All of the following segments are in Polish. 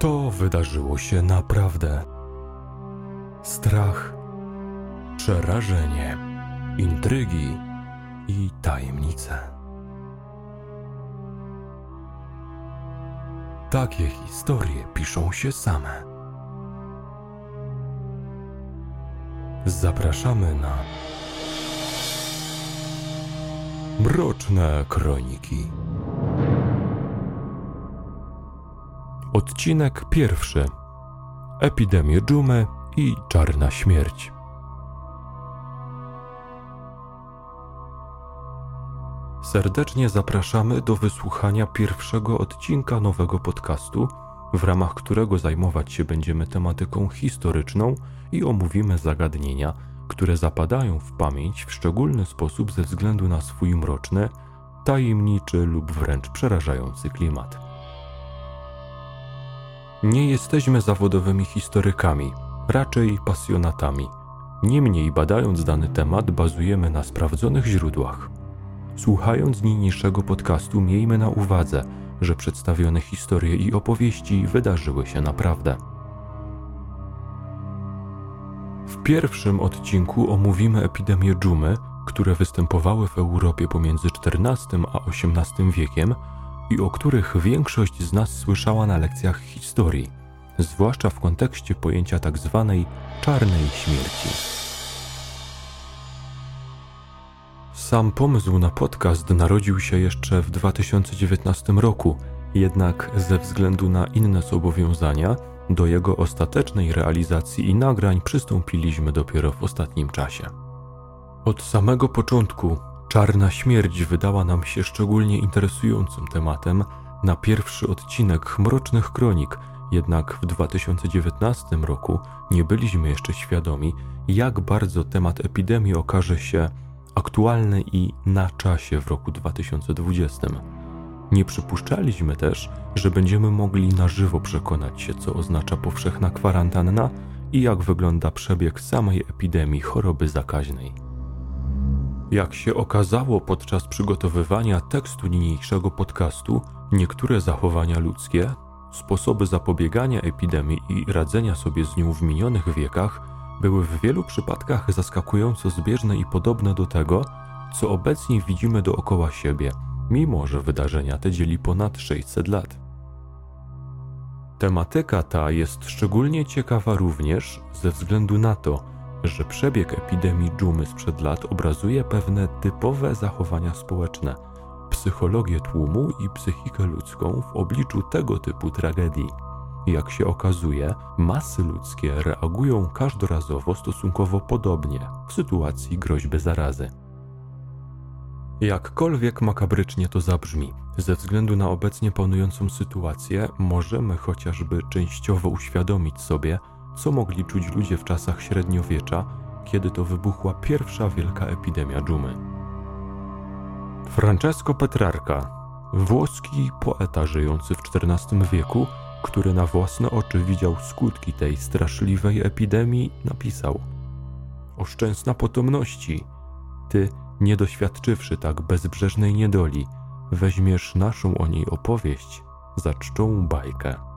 To wydarzyło się naprawdę. Strach, przerażenie, intrygi i tajemnice. Takie historie piszą się same. Zapraszamy na Mroczne Kroniki. Odcinek pierwszy. Epidemię dżumy i czarna śmierć. Serdecznie zapraszamy do wysłuchania pierwszego odcinka nowego podcastu, w ramach którego zajmować się będziemy tematyką historyczną i omówimy zagadnienia, które zapadają w pamięć w szczególny sposób ze względu na swój mroczny, tajemniczy lub wręcz przerażający klimat. Nie jesteśmy zawodowymi historykami, raczej pasjonatami. Niemniej, badając dany temat, bazujemy na sprawdzonych źródłach. Słuchając niniejszego podcastu, miejmy na uwadze, że przedstawione historie i opowieści wydarzyły się naprawdę. W pierwszym odcinku omówimy epidemię dżumy, które występowały w Europie pomiędzy XIV a XVIII wiekiem i o których większość z nas słyszała na lekcjach historii, zwłaszcza w kontekście pojęcia. Tak czarnej śmierci. Sam pomysł na podcast narodził się jeszcze w 2019 roku, jednak ze względu na inne zobowiązania, do jego ostatecznej realizacji i nagrań przystąpiliśmy dopiero w ostatnim czasie. Od samego początku Czarna śmierć wydała nam się szczególnie interesującym tematem na pierwszy odcinek Mrocznych Kronik, jednak w 2019 roku nie byliśmy jeszcze świadomi, jak bardzo temat epidemii okaże się aktualny i na czasie w roku 2020. Nie przypuszczaliśmy też, że będziemy mogli na żywo przekonać się, co oznacza powszechna kwarantanna i jak wygląda przebieg samej epidemii choroby zakaźnej. Jak się okazało podczas przygotowywania tekstu niniejszego podcastu, niektóre zachowania ludzkie, sposoby zapobiegania epidemii i radzenia sobie z nią w minionych wiekach były w wielu przypadkach zaskakująco zbieżne i podobne do tego, co obecnie widzimy dookoła siebie, mimo że wydarzenia te dzieli ponad 600 lat. Tematyka ta jest szczególnie ciekawa również ze względu na to, że przebieg epidemii dżumy sprzed lat obrazuje pewne typowe zachowania społeczne, psychologię tłumu i psychikę ludzką w obliczu tego typu tragedii. Jak się okazuje, masy ludzkie reagują każdorazowo stosunkowo podobnie w sytuacji groźby zarazy. Jakkolwiek makabrycznie to zabrzmi, ze względu na obecnie panującą sytuację, możemy chociażby częściowo uświadomić sobie, co mogli czuć ludzie w czasach średniowiecza, kiedy to wybuchła pierwsza wielka epidemia dżumy. Francesco Petrarca, włoski poeta żyjący w XIV wieku, który na własne oczy widział skutki tej straszliwej epidemii, napisał: O szczęsna potomności, ty, nie doświadczywszy tak bezbrzeżnej niedoli, weźmiesz naszą o niej opowieść za czczą bajkę.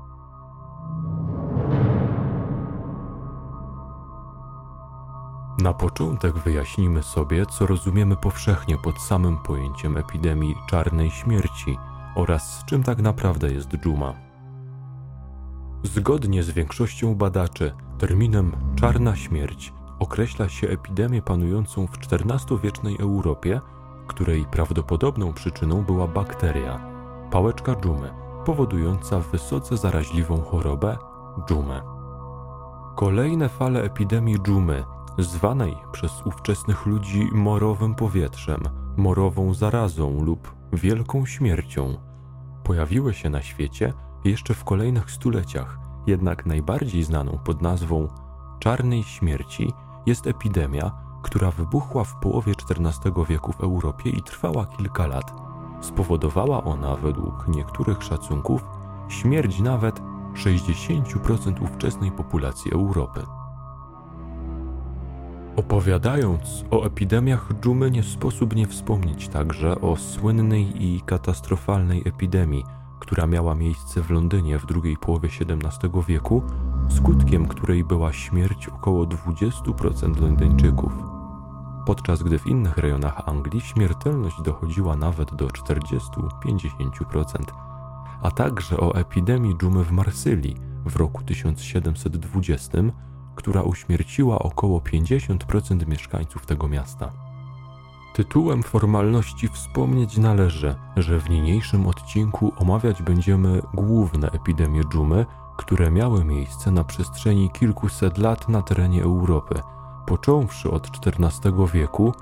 Na początek wyjaśnimy sobie, co rozumiemy powszechnie pod samym pojęciem epidemii czarnej śmierci oraz czym tak naprawdę jest dżuma. Zgodnie z większością badaczy, terminem czarna śmierć określa się epidemię panującą w XIV-wiecznej Europie, której prawdopodobną przyczyną była bakteria, pałeczka dżumy, powodująca wysoce zaraźliwą chorobę dżumę. Kolejne fale epidemii dżumy zwanej przez ówczesnych ludzi morowym powietrzem, morową zarazą lub wielką śmiercią. Pojawiły się na świecie jeszcze w kolejnych stuleciach, jednak najbardziej znaną pod nazwą czarnej śmierci jest epidemia, która wybuchła w połowie XIV wieku w Europie i trwała kilka lat. Spowodowała ona, według niektórych szacunków, śmierć nawet 60% ówczesnej populacji Europy. Opowiadając o epidemiach dżumy, nie sposób nie wspomnieć także o słynnej i katastrofalnej epidemii, która miała miejsce w Londynie w drugiej połowie XVII wieku, skutkiem której była śmierć około 20% Londyńczyków. Podczas gdy w innych rejonach Anglii śmiertelność dochodziła nawet do 40-50%, a także o epidemii dżumy w Marsylii w roku 1720, która uśmierciła około 50% mieszkańców tego miasta. Tytułem formalności wspomnieć należy, że w niniejszym odcinku omawiać będziemy główne epidemie dżumy, które miały miejsce na przestrzeni kilkuset lat na terenie Europy, począwszy od XIV wieku,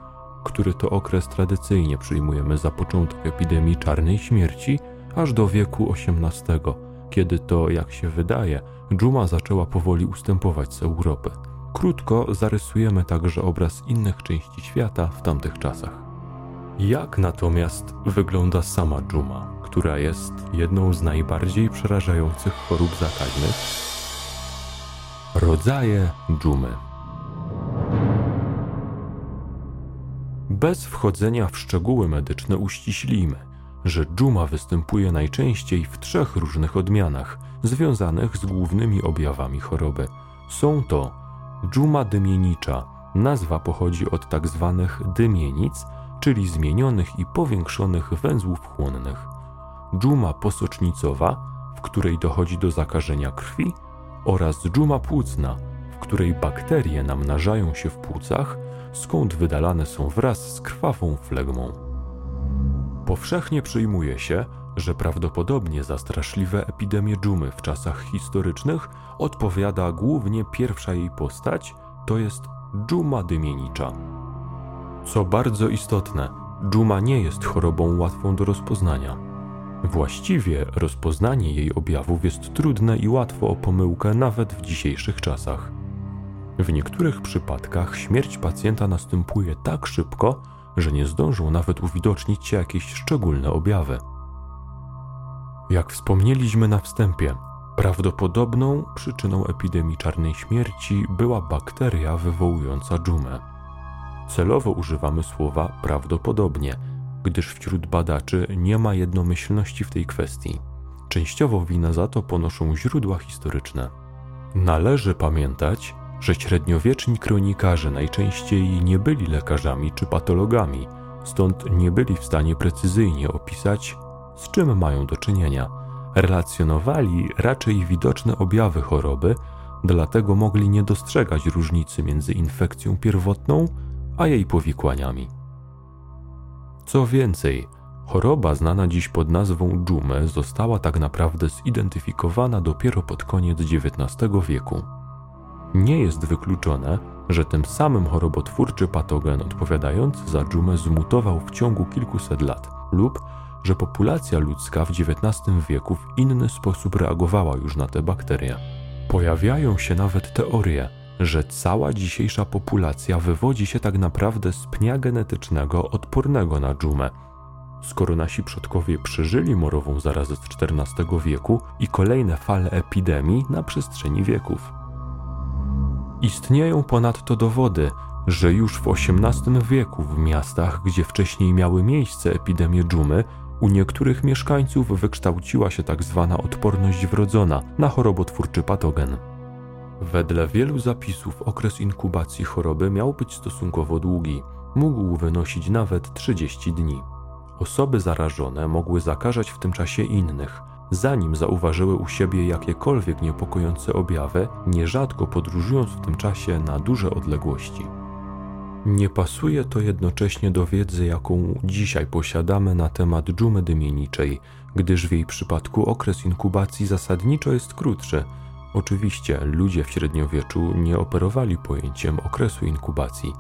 który to okres tradycyjnie przyjmujemy za początek epidemii czarnej śmierci, aż do wieku XVIII, kiedy to, jak się wydaje, dżuma zaczęła powoli ustępować z Europy. Krótko zarysujemy także obraz innych części świata w tamtych czasach. Jak natomiast wygląda sama dżuma, która jest jedną z najbardziej przerażających chorób zakaźnych? Rodzaje dżumy. Bez wchodzenia w szczegóły medyczne uściślimy, że dżuma występuje najczęściej w trzech różnych odmianach, związanych z głównymi objawami choroby. Są to dżuma dymienicza. Nazwa pochodzi od tak zwanych dymienic, czyli zmienionych i powiększonych węzłów chłonnych. Dżuma posocznicowa, w której dochodzi do zakażenia krwi, oraz dżuma płucna, w której bakterie namnażają się w płucach, skąd wydalane są wraz z krwawą flegmą. Powszechnie przyjmuje się, że prawdopodobnie za straszliwe epidemie dżumy w czasach historycznych odpowiada głównie pierwsza jej postać, to jest dżuma dymienicza. Co bardzo istotne, dżuma nie jest chorobą łatwą do rozpoznania. Właściwie rozpoznanie jej objawów jest trudne i łatwo o pomyłkę nawet w dzisiejszych czasach. W niektórych przypadkach śmierć pacjenta następuje tak szybko, że nie zdążą nawet uwidocznić jakieś szczególne objawy. Jak wspomnieliśmy na wstępie, prawdopodobną przyczyną epidemii czarnej śmierci była bakteria wywołująca dżumę. Celowo używamy słowa prawdopodobnie, gdyż wśród badaczy nie ma jednomyślności w tej kwestii. Częściowo winę za to ponoszą źródła historyczne. Należy pamiętać, że średniowieczni kronikarze najczęściej nie byli lekarzami czy patologami, stąd nie byli w stanie precyzyjnie opisać, z czym mają do czynienia. Relacjonowali raczej widoczne objawy choroby, dlatego mogli nie dostrzegać różnicy między infekcją pierwotną a jej powikłaniami. Co więcej, choroba znana dziś pod nazwą dżumę została tak naprawdę zidentyfikowana dopiero pod koniec XIX wieku. Nie jest wykluczone, że tym samym chorobotwórczy patogen odpowiadający za dżumę zmutował w ciągu kilkuset lat lub że populacja ludzka w XIX wieku w inny sposób reagowała już na te bakterie. Pojawiają się nawet teorie, że cała dzisiejsza populacja wywodzi się tak naprawdę z pnia genetycznego odpornego na dżumę. Skoro nasi przodkowie przeżyli morową zarazę z XIV wieku i kolejne fale epidemii na przestrzeni wieków. Istnieją ponadto dowody, że już w XVIII wieku w miastach, gdzie wcześniej miały miejsce epidemie dżumy, u niektórych mieszkańców wykształciła się tak zwana odporność wrodzona na chorobotwórczy patogen. Wedle wielu zapisów okres inkubacji choroby miał być stosunkowo długi, mógł wynosić nawet 30 dni. Osoby zarażone mogły zakażać w tym czasie innych, zanim zauważyły u siebie jakiekolwiek niepokojące objawy, nierzadko podróżując w tym czasie na duże odległości. Nie pasuje to jednocześnie do wiedzy, jaką dzisiaj posiadamy na temat dżumy dymieniczej, gdyż w jej przypadku okres inkubacji zasadniczo jest krótszy. Oczywiście ludzie w średniowieczu nie operowali pojęciem okresu inkubacji,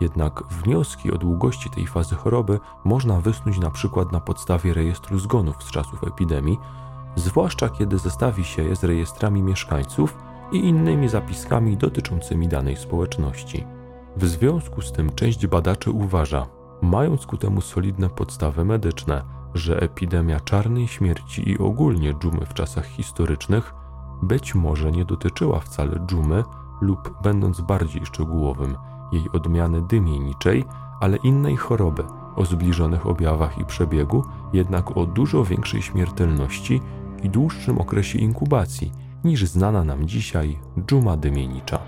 jednak wnioski o długości tej fazy choroby można wysnuć na przykład na podstawie rejestru zgonów z czasów epidemii, zwłaszcza kiedy zestawi się je z rejestrami mieszkańców i innymi zapiskami dotyczącymi danej społeczności. W związku z tym część badaczy uważa, mając ku temu solidne podstawy medyczne, że epidemia czarnej śmierci i ogólnie dżumy w czasach historycznych być może nie dotyczyła wcale dżumy lub, będąc bardziej szczegółowym, jej odmiany dymieniczej, ale innej choroby, o zbliżonych objawach i przebiegu, jednak o dużo większej śmiertelności i dłuższym okresie inkubacji niż znana nam dzisiaj dżuma dymienicza.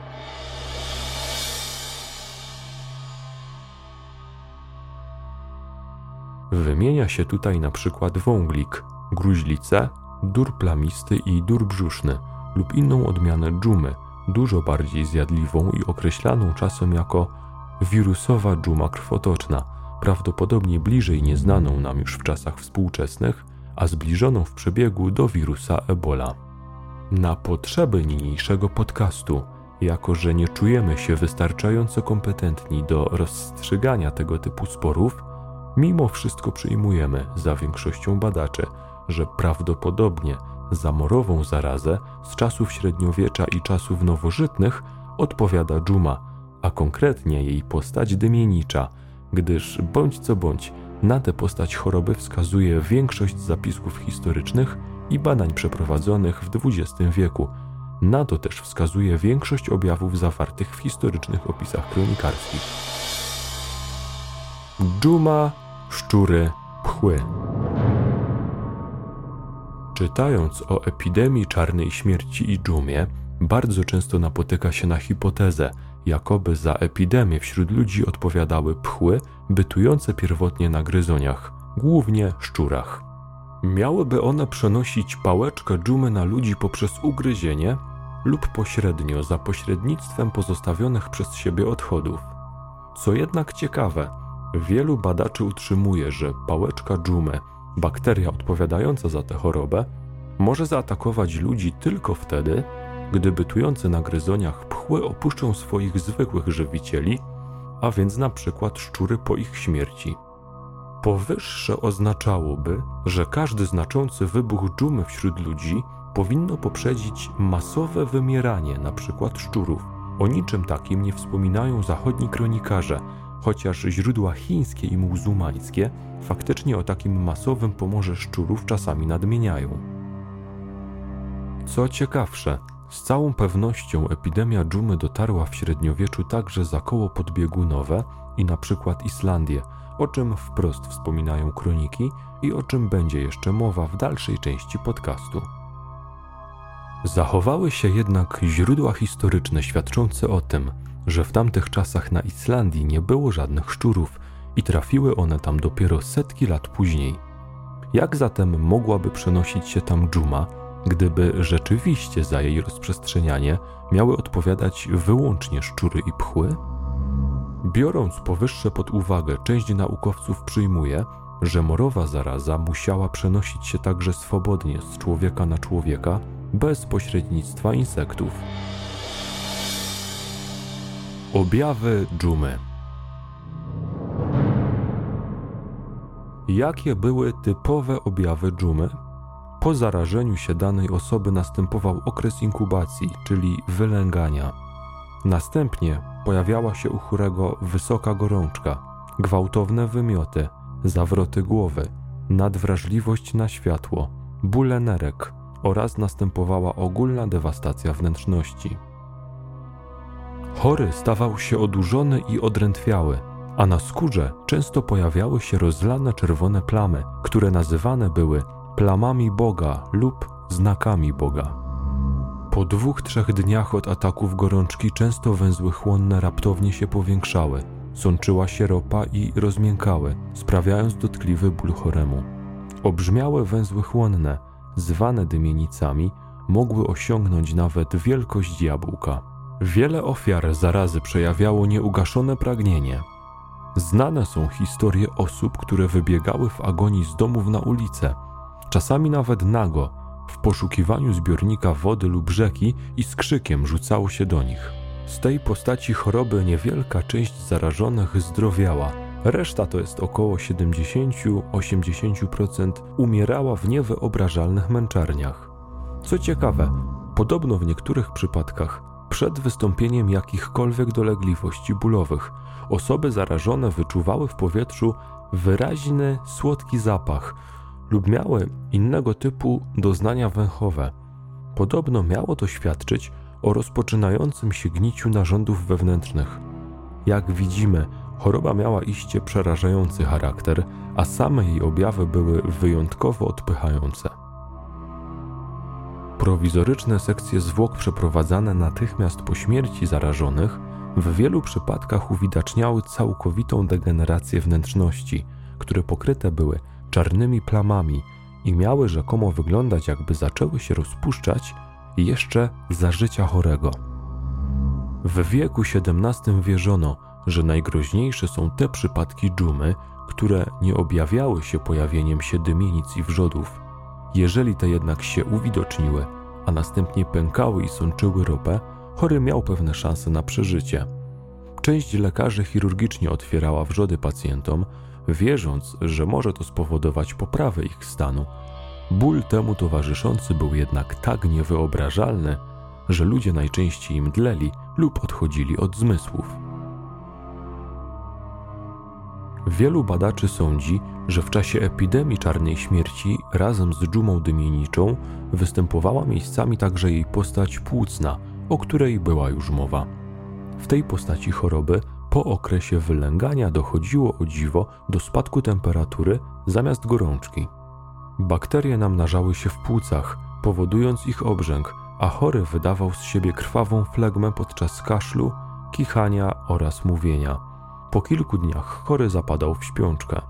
Wymienia się tutaj na przykład wąglik, gruźlicę, dur plamisty i dur brzuszny lub inną odmianę dżumy, dużo bardziej zjadliwą i określaną czasem jako wirusowa dżuma krwotoczna, prawdopodobnie bliżej nieznaną nam już w czasach współczesnych, a zbliżoną w przebiegu do wirusa Ebola. Na potrzeby niniejszego podcastu, jako że nie czujemy się wystarczająco kompetentni do rozstrzygania tego typu sporów, mimo wszystko przyjmujemy za większością badaczy, że prawdopodobnie za morową zarazę z czasów średniowiecza i czasów nowożytnych odpowiada dżuma, a konkretnie jej postać dymienicza, gdyż bądź co bądź na tę postać choroby wskazuje większość zapisków historycznych i badań przeprowadzonych w XX wieku. Na to też wskazuje większość objawów zawartych w historycznych opisach kronikarskich. Dżuma, szczury, pchły. Czytając o epidemii czarnej śmierci i dżumie, bardzo często napotyka się na hipotezę, jakoby za epidemię wśród ludzi odpowiadały pchły bytujące pierwotnie na gryzoniach, głównie szczurach. Miałyby one przenosić pałeczkę dżumy na ludzi poprzez ugryzienie lub pośrednio za pośrednictwem pozostawionych przez siebie odchodów. Co jednak ciekawe, wielu badaczy utrzymuje, że pałeczka dżumy bakteria odpowiadająca za tę chorobę może zaatakować ludzi tylko wtedy, gdy bytujące na gryzoniach pchły opuszczą swoich zwykłych żywicieli, a więc na przykład szczury po ich śmierci. Powyższe oznaczałoby, że każdy znaczący wybuch dżumy wśród ludzi powinno poprzedzić masowe wymieranie np. szczurów. O niczym takim nie wspominają zachodni kronikarze, chociaż źródła chińskie i muzułmańskie faktycznie o takim masowym pomorze szczurów czasami nadmieniają. Co ciekawsze, z całą pewnością epidemia dżumy dotarła w średniowieczu także za koło podbiegunowe i na przykład Islandię, o czym wprost wspominają kroniki i o czym będzie jeszcze mowa w dalszej części podcastu. Zachowały się jednak źródła historyczne świadczące o tym, że w tamtych czasach na Islandii nie było żadnych szczurów i trafiły one tam dopiero setki lat później. Jak zatem mogłaby przenosić się tam dżuma, gdyby rzeczywiście za jej rozprzestrzenianie miały odpowiadać wyłącznie szczury i pchły? Biorąc powyższe pod uwagę, część naukowców przyjmuje, że morowa zaraza musiała przenosić się także swobodnie z człowieka na człowieka, bez pośrednictwa insektów. Objawy dżumy. Jakie były typowe objawy dżumy? Po zarażeniu się danej osoby następował okres inkubacji, czyli wylęgania. Następnie pojawiała się u chorego wysoka gorączka, gwałtowne wymioty, zawroty głowy, nadwrażliwość na światło, bóle nerek oraz następowała ogólna dewastacja wnętrzności. Chory stawał się odurzony i odrętwiały, a na skórze często pojawiały się rozlane czerwone plamy, które nazywane były plamami Boga lub znakami Boga. Po dwóch, trzech dniach od ataków gorączki często węzły chłonne raptownie się powiększały, sączyła się ropa i rozmiękały, sprawiając dotkliwy ból choremu. Obrzmiałe węzły chłonne, zwane dymienicami, mogły osiągnąć nawet wielkość jabłka. Wiele ofiar zarazy przejawiało nieugaszone pragnienie. Znane są historie osób, które wybiegały w agonii z domów na ulicę, czasami nawet nago, w poszukiwaniu zbiornika wody lub rzeki i z krzykiem rzucało się do nich. Z tej postaci choroby niewielka część zarażonych zdrowiała, reszta to jest około 70-80% umierała w niewyobrażalnych męczarniach. Co ciekawe, podobno w niektórych przypadkach przed wystąpieniem jakichkolwiek dolegliwości bólowych osoby zarażone wyczuwały w powietrzu wyraźny, słodki zapach lub miały innego typu doznania węchowe. Podobno miało to świadczyć o rozpoczynającym się gniciu narządów wewnętrznych. Jak widzimy, Choroba miała iście przerażający charakter, a same jej objawy były wyjątkowo odpychające. Prowizoryczne sekcje zwłok przeprowadzane natychmiast po śmierci zarażonych w wielu przypadkach uwidaczniały całkowitą degenerację wnętrzności, które pokryte były czarnymi plamami i miały rzekomo wyglądać, jakby zaczęły się rozpuszczać jeszcze za życia chorego. W wieku XVII wierzono, że najgroźniejsze są te przypadki dżumy, które nie objawiały się pojawieniem się dymienic i wrzodów. Jeżeli te jednak się uwidoczniły, a następnie pękały i sączyły ropę, chory miał pewne szanse na przeżycie. Część lekarzy chirurgicznie otwierała wrzody pacjentom, wierząc, że może to spowodować poprawę ich stanu. Ból temu towarzyszący był jednak tak niewyobrażalny, że ludzie najczęściej mdleli lub odchodzili od zmysłów. Wielu badaczy sądzi, że w czasie epidemii czarnej śmierci razem z dżumą dymieniczą występowała miejscami także jej postać płucna, o której była już mowa. W tej postaci choroby po okresie wylęgania dochodziło o dziwo do spadku temperatury zamiast gorączki. Bakterie namnażały się w płucach, powodując ich obrzęk, a chory wydawał z siebie krwawą flegmę podczas kaszlu, kichania oraz mówienia. Po kilku dniach chory zapadał w śpiączkę.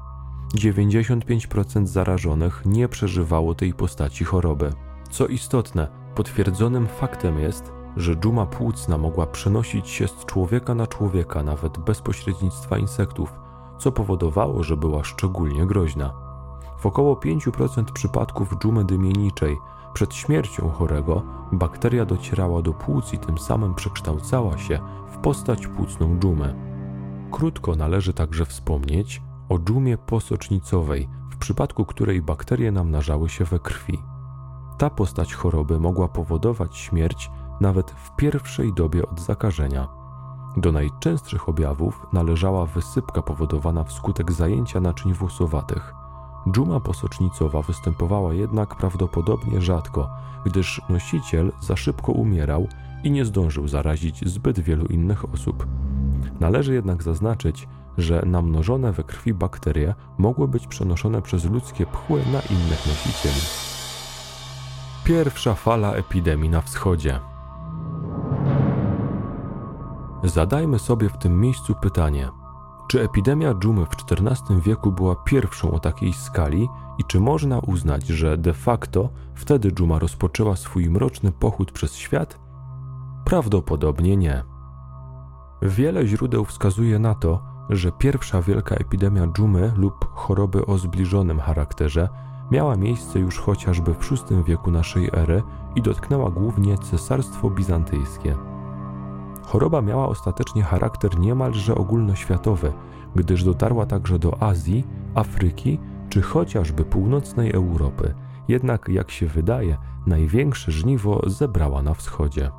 95% zarażonych nie przeżywało tej postaci choroby. Co istotne, potwierdzonym faktem jest, że dżuma płucna mogła przenosić się z człowieka na człowieka nawet bez pośrednictwa insektów, co powodowało, że była szczególnie groźna. W około 5% przypadków dżumy dymieniczej przed śmiercią chorego bakteria docierała do płuc i tym samym przekształcała się w postać płucną dżumy. Krótko należy także wspomnieć o dżumie posocznicowej, w przypadku której bakterie namnażały się we krwi. Ta postać choroby mogła powodować śmierć nawet w pierwszej dobie od zakażenia. Do najczęstszych objawów należała wysypka powodowana wskutek zajęcia naczyń włosowatych. Dżuma posocznicowa występowała jednak prawdopodobnie rzadko, gdyż nosiciel za szybko umierał i nie zdążył zarazić zbyt wielu innych osób. Należy jednak zaznaczyć, że namnożone we krwi bakterie mogły być przenoszone przez ludzkie pchły na innych nosicieli. Pierwsza fala epidemii na wschodzie. Zadajmy sobie w tym miejscu pytanie: czy epidemia dżumy w XIV wieku była pierwszą o takiej skali i czy można uznać, że de facto wtedy dżuma rozpoczęła swój mroczny pochód przez świat? Prawdopodobnie nie. Wiele źródeł wskazuje na to, że pierwsza wielka epidemia dżumy lub choroby o zbliżonym charakterze miała miejsce już chociażby w VI wieku naszej ery i dotknęła głównie Cesarstwo Bizantyjskie. Choroba miała ostatecznie charakter niemalże ogólnoświatowy, gdyż dotarła także do Azji, Afryki czy chociażby północnej Europy. Jednak, jak się wydaje, największe żniwo zebrała na wschodzie.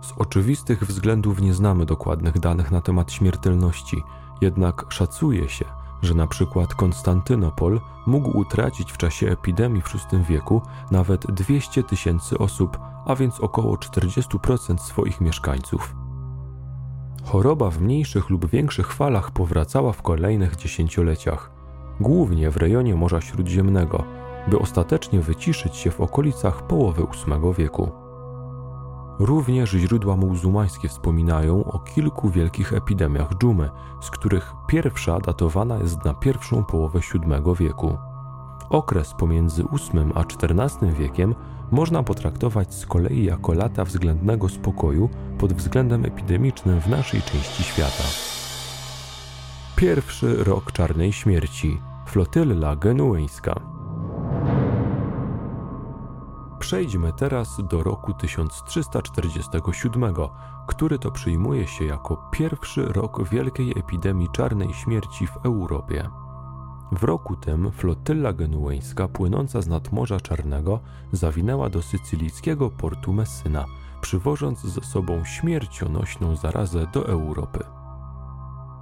Z oczywistych względów nie znamy dokładnych danych na temat śmiertelności, jednak szacuje się, że na przykład Konstantynopol mógł utracić w czasie epidemii w VI wieku nawet 200 tysięcy osób, a więc około 40% swoich mieszkańców. Choroba w mniejszych lub większych falach powracała w kolejnych dziesięcioleciach, głównie w rejonie Morza Śródziemnego, by ostatecznie wyciszyć się w okolicach połowy VIII wieku. Również źródła muzułmańskie wspominają o kilku wielkich epidemiach dżumy, z których pierwsza datowana jest na pierwszą połowę VII wieku. Okres pomiędzy VIII a XIV wiekiem można potraktować z kolei jako lata względnego spokoju pod względem epidemicznym w naszej części świata. Pierwszy rok czarnej śmierci flotylla genueńska. Przejdźmy teraz do roku 1347, który to przyjmuje się jako pierwszy rok wielkiej epidemii czarnej śmierci w Europie. W roku tym flotylla genueńska płynąca z nadmorza Czarnego zawinęła do sycylijskiego portu Messyna, przywożąc ze sobą śmiercionośną zarazę do Europy.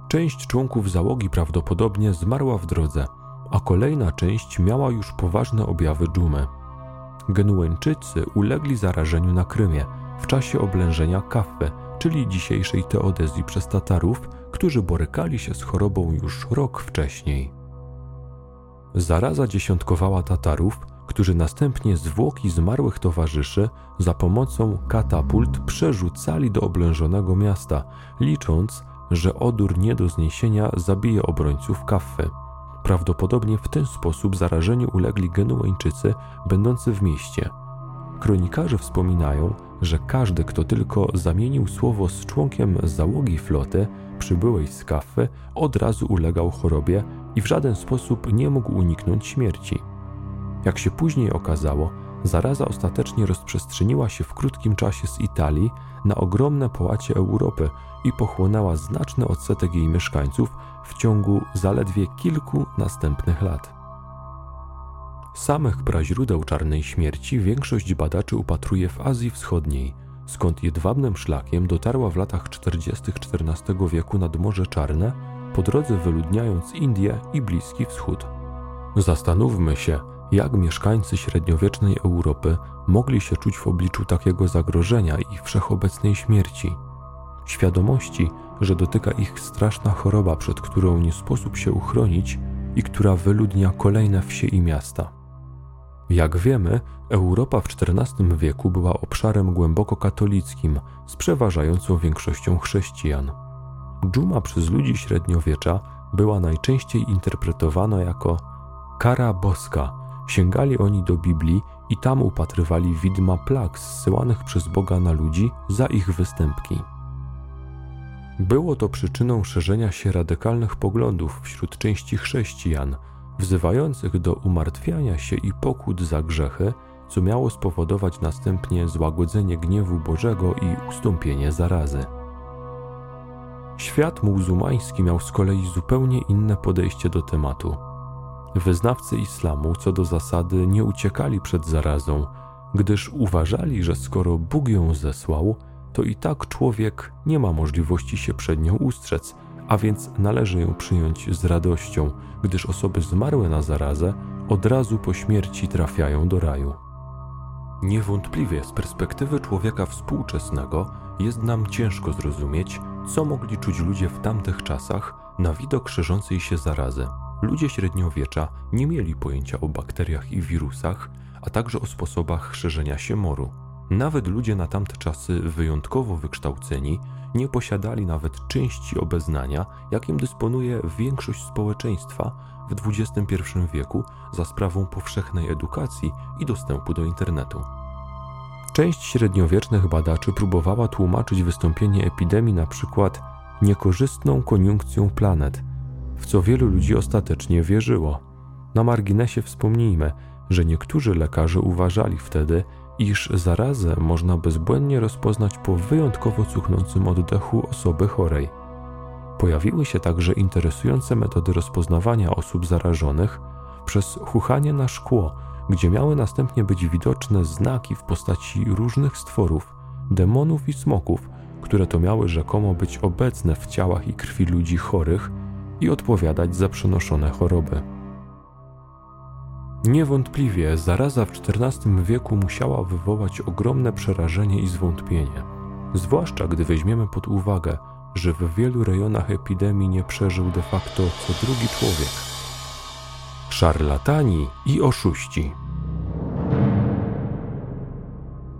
Część członków załogi prawdopodobnie zmarła w drodze, a kolejna część miała już poważne objawy dżumy. Genueńczycy ulegli zarażeniu na Krymie w czasie oblężenia Kaffy, czyli dzisiejszej Teodezji przez Tatarów, którzy borykali się z chorobą już rok wcześniej. Zaraza dziesiątkowała Tatarów, którzy następnie zwłoki zmarłych towarzyszy za pomocą katapult przerzucali do oblężonego miasta, licząc, że odór nie do zniesienia zabije obrońców Kaffy. Prawdopodobnie w ten sposób zarażeniu ulegli Genueńczycy będący w mieście. Kronikarze wspominają, że każdy, kto tylko zamienił słowo z członkiem załogi floty przybyłej z Kaffy, od razu ulegał chorobie i w żaden sposób nie mógł uniknąć śmierci. Jak się później okazało, zaraza ostatecznie rozprzestrzeniła się w krótkim czasie z Italii na ogromne połacie Europy i pochłonęła znaczny odsetek jej mieszkańców w ciągu zaledwie kilku następnych lat. Samych praźródeł czarnej śmierci większość badaczy upatruje w Azji Wschodniej, skąd jedwabnym szlakiem dotarła w latach 40. XIV wieku nad Morze Czarne, po drodze wyludniając Indię i Bliski Wschód. Zastanówmy się, jak mieszkańcy średniowiecznej Europy mogli się czuć w obliczu takiego zagrożenia i wszechobecnej śmierci. Świadomości, że dotyka ich straszna choroba, przed którą nie sposób się uchronić i która wyludnia kolejne wsie i miasta. Jak wiemy, Europa w XIV wieku była obszarem głęboko katolickim z przeważającą większością chrześcijan. Dżuma przez ludzi średniowiecza była najczęściej interpretowana jako kara boska. Sięgali oni do Biblii i tam upatrywali widma plag zsyłanych przez Boga na ludzi za ich występki. Było to przyczyną szerzenia się radykalnych poglądów wśród części chrześcijan, wzywających do umartwiania się i pokut za grzechy, co miało spowodować następnie złagodzenie gniewu Bożego i ustąpienie zarazy. Świat muzułmański miał z kolei zupełnie inne podejście do tematu. Wyznawcy islamu co do zasady nie uciekali przed zarazą, gdyż uważali, że skoro Bóg ją zesłał, to i tak człowiek nie ma możliwości się przed nią ustrzec, a więc należy ją przyjąć z radością, gdyż osoby zmarłe na zarazę od razu po śmierci trafiają do raju. Niewątpliwie z perspektywy człowieka współczesnego jest nam ciężko zrozumieć, co mogli czuć ludzie w tamtych czasach na widok szerzącej się zarazy. Ludzie średniowiecza nie mieli pojęcia o bakteriach i wirusach, a także o sposobach szerzenia się moru. Nawet ludzie na tamte czasy wyjątkowo wykształceni nie posiadali nawet części obeznania, jakim dysponuje większość społeczeństwa w XXI wieku za sprawą powszechnej edukacji i dostępu do internetu. Część średniowiecznych badaczy próbowała tłumaczyć wystąpienie epidemii na przykład niekorzystną koniunkcją planet, w co wielu ludzi ostatecznie wierzyło. Na marginesie wspomnijmy, że niektórzy lekarze uważali wtedy, iż zarazę można bezbłędnie rozpoznać po wyjątkowo cuchnącym oddechu osoby chorej. Pojawiły się także interesujące metody rozpoznawania osób zarażonych przez chuchanie na szkło, gdzie miały następnie być widoczne znaki w postaci różnych stworów, demonów i smoków, które to miały rzekomo być obecne w ciałach i krwi ludzi chorych i odpowiadać za przenoszone choroby. Niewątpliwie zaraza w XIV wieku musiała wywołać ogromne przerażenie i zwątpienie, zwłaszcza gdy weźmiemy pod uwagę, że w wielu rejonach epidemii nie przeżył de facto co drugi człowiek. Szarlatani i oszuści.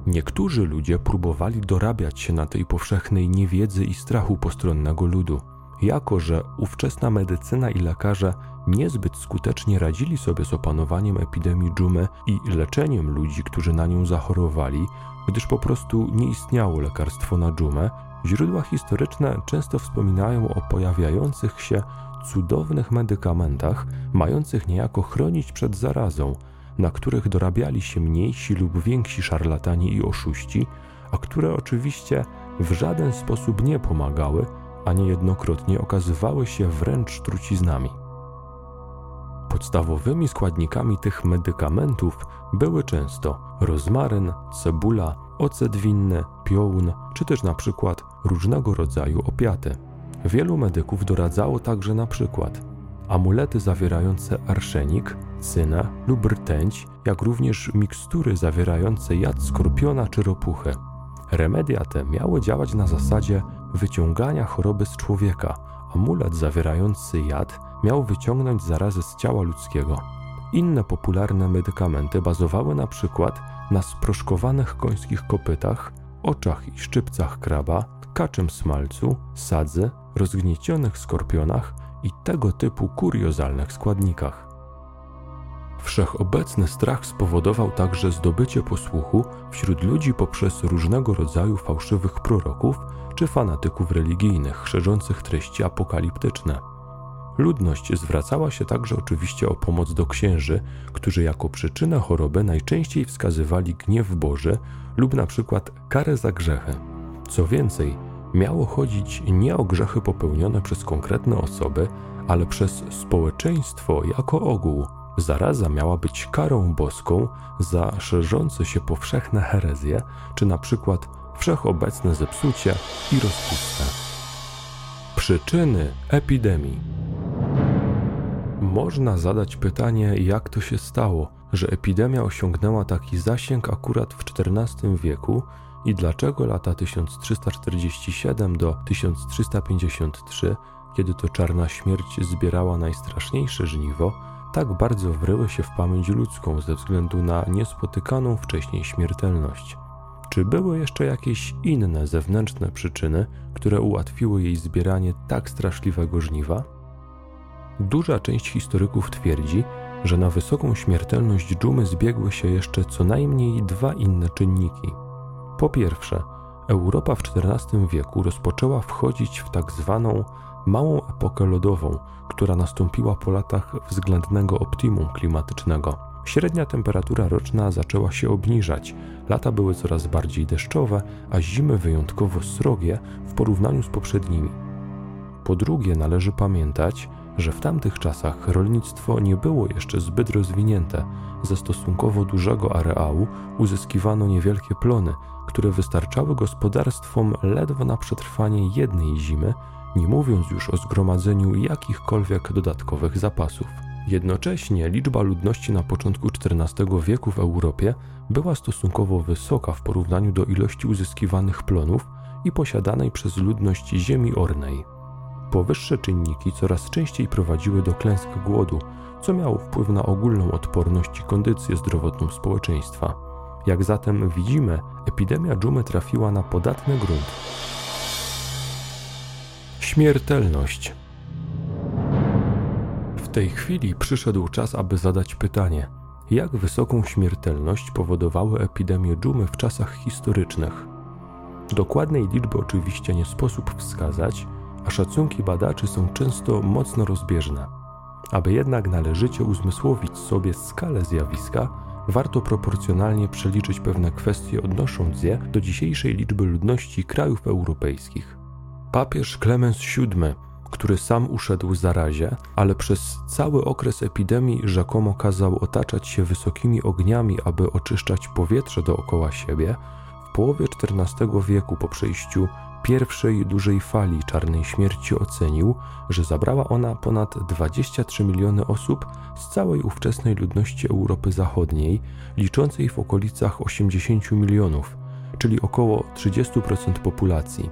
Niektórzy ludzie próbowali dorabiać się na tej powszechnej niewiedzy i strachu postronnego ludu jako że ówczesna medycyna i lekarze niezbyt skutecznie radzili sobie z opanowaniem epidemii dżumy i leczeniem ludzi, którzy na nią zachorowali, gdyż po prostu nie istniało lekarstwo na dżumę, źródła historyczne często wspominają o pojawiających się cudownych medykamentach, mających niejako chronić przed zarazą, na których dorabiali się mniejsi lub więksi szarlatani i oszuści, a które oczywiście w żaden sposób nie pomagały, a niejednokrotnie okazywały się wręcz truciznami. Podstawowymi składnikami tych medykamentów były często rozmaryn, cebula, ocet winny, piołun, czy też na przykład różnego rodzaju opiaty. Wielu medyków doradzało także na przykład amulety zawierające arszenik, cynę lub rtęć, jak również mikstury zawierające jad skorpiona czy ropuchę. Remedia te miały działać na zasadzie wyciągania choroby z człowieka, amulet zawierający jad miał wyciągnąć zarazę z ciała ludzkiego. Inne popularne medykamenty bazowały na przykład na sproszkowanych końskich kopytach, oczach i szczypcach kraba, kaczym smalcu, sadzy, rozgniecionych skorpionach i tego typu kuriozalnych składnikach. Wszechobecny strach spowodował także zdobycie posłuchu wśród ludzi poprzez różnego rodzaju fałszywych proroków czy fanatyków religijnych szerzących treści apokaliptyczne. Ludność zwracała się także oczywiście o pomoc do księży, którzy jako przyczynę choroby najczęściej wskazywali gniew Boży lub na przykład karę za grzechy. Co więcej, miało chodzić nie o grzechy popełnione przez konkretne osoby, ale przez społeczeństwo jako ogół. Zaraza miała być karą boską za szerzące się powszechne herezje, czy na przykład wszechobecne zepsucie i rozpustę. Przyczyny epidemii. Można zadać pytanie, jak to się stało, że epidemia osiągnęła taki zasięg akurat w XIV wieku i dlaczego lata 1347 do 1353, kiedy to czarna śmierć zbierała najstraszniejsze żniwo, tak bardzo wryły się w pamięć ludzką ze względu na niespotykaną wcześniej śmiertelność. Czy były jeszcze jakieś inne zewnętrzne przyczyny, które ułatwiły jej zbieranie tak straszliwego żniwa? Duża część historyków twierdzi, że na wysoką śmiertelność dżumy zbiegły się jeszcze co najmniej dwa inne czynniki. Po pierwsze, Europa w XIV wieku rozpoczęła wchodzić w tak zwaną małą epokę lodową, która nastąpiła po latach względnego optimum klimatycznego. Średnia temperatura roczna zaczęła się obniżać, lata były coraz bardziej deszczowe, a zimy wyjątkowo srogie w porównaniu z poprzednimi. Po drugie, należy pamiętać, że w tamtych czasach rolnictwo nie było jeszcze zbyt rozwinięte. Ze stosunkowo dużego areału uzyskiwano niewielkie plony, które wystarczały gospodarstwom ledwo na przetrwanie jednej zimy, nie mówiąc już o zgromadzeniu jakichkolwiek dodatkowych zapasów. Jednocześnie liczba ludności na początku XIV wieku w Europie była stosunkowo wysoka w porównaniu do ilości uzyskiwanych plonów i posiadanej przez ludność ziemi ornej. Powyższe czynniki coraz częściej prowadziły do klęsk głodu, co miało wpływ na ogólną odporność i kondycję zdrowotną społeczeństwa. Jak zatem widzimy, epidemia dżumy trafiła na podatny grunt. Śmiertelność. W tej chwili przyszedł czas, aby zadać pytanie: jak wysoką śmiertelność powodowały epidemie dżumy w czasach historycznych? Dokładnej liczby oczywiście nie sposób wskazać, a szacunki badaczy są często mocno rozbieżne. Aby jednak należycie uzmysłowić sobie skalę zjawiska, warto proporcjonalnie przeliczyć pewne kwestie, odnosząc je do dzisiejszej liczby ludności krajów europejskich. Papież Klemens VII, który sam uszedł zarazie, ale przez cały okres epidemii rzekomo kazał otaczać się wysokimi ogniami, aby oczyszczać powietrze dookoła siebie, w połowie XIV wieku po przejściu pierwszej dużej fali czarnej śmierci ocenił, że zabrała ona ponad 23 miliony osób z całej ówczesnej ludności Europy Zachodniej, liczącej w okolicach 80 milionów, czyli około 30% populacji.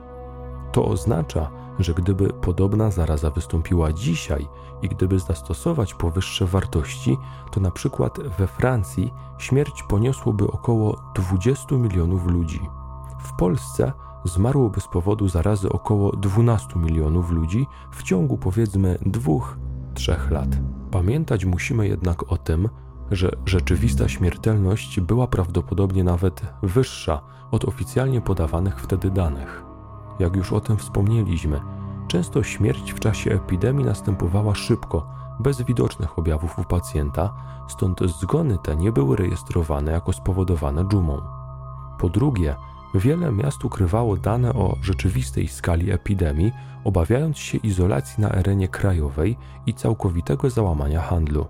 To oznacza, że gdyby podobna zaraza wystąpiła dzisiaj i gdyby zastosować powyższe wartości, to na przykład we Francji śmierć poniosłoby około 20 milionów ludzi. W Polsce zmarłoby z powodu zarazy około 12 milionów ludzi w ciągu powiedzmy 2-3 lat. Pamiętać musimy jednak o tym, że rzeczywista śmiertelność była prawdopodobnie nawet wyższa od oficjalnie podawanych wtedy danych. Jak już o tym wspomnieliśmy, często śmierć w czasie epidemii następowała szybko, bez widocznych objawów u pacjenta, stąd zgony te nie były rejestrowane jako spowodowane dżumą. Po drugie, Wiele miast ukrywało dane o rzeczywistej skali epidemii, obawiając się izolacji na arenie krajowej i całkowitego załamania handlu.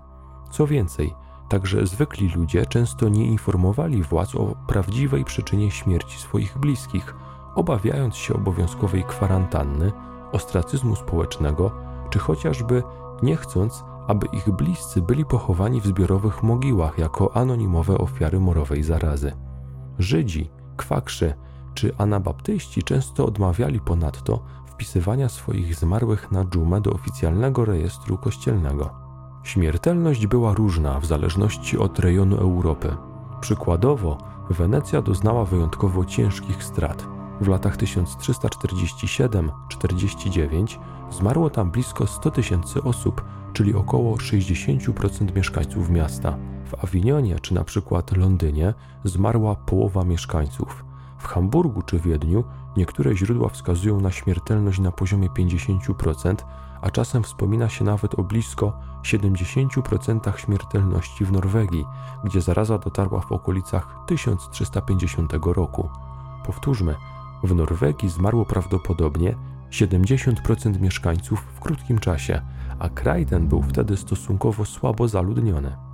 Co więcej, także zwykli ludzie często nie informowali władz o prawdziwej przyczynie śmierci swoich bliskich, obawiając się obowiązkowej kwarantanny, ostracyzmu społecznego, czy chociażby nie chcąc, aby ich bliscy byli pochowani w zbiorowych mogiłach jako anonimowe ofiary morowej zarazy. Żydzi kwakrzy czy anabaptyści często odmawiali ponadto wpisywania swoich zmarłych na dżumę do oficjalnego rejestru kościelnego. Śmiertelność była różna w zależności od rejonu Europy. Przykładowo, Wenecja doznała wyjątkowo ciężkich strat. W latach 1347-49 zmarło tam blisko 100 tysięcy osób, czyli około 60% mieszkańców miasta. W Awinionie czy na przykład Londynie zmarła połowa mieszkańców. W Hamburgu czy Wiedniu niektóre źródła wskazują na śmiertelność na poziomie 50%, a czasem wspomina się nawet o blisko 70% śmiertelności w Norwegii, gdzie zaraza dotarła w okolicach 1350 roku. Powtórzmy, w Norwegii zmarło prawdopodobnie 70% mieszkańców w krótkim czasie, a kraj ten był wtedy stosunkowo słabo zaludniony.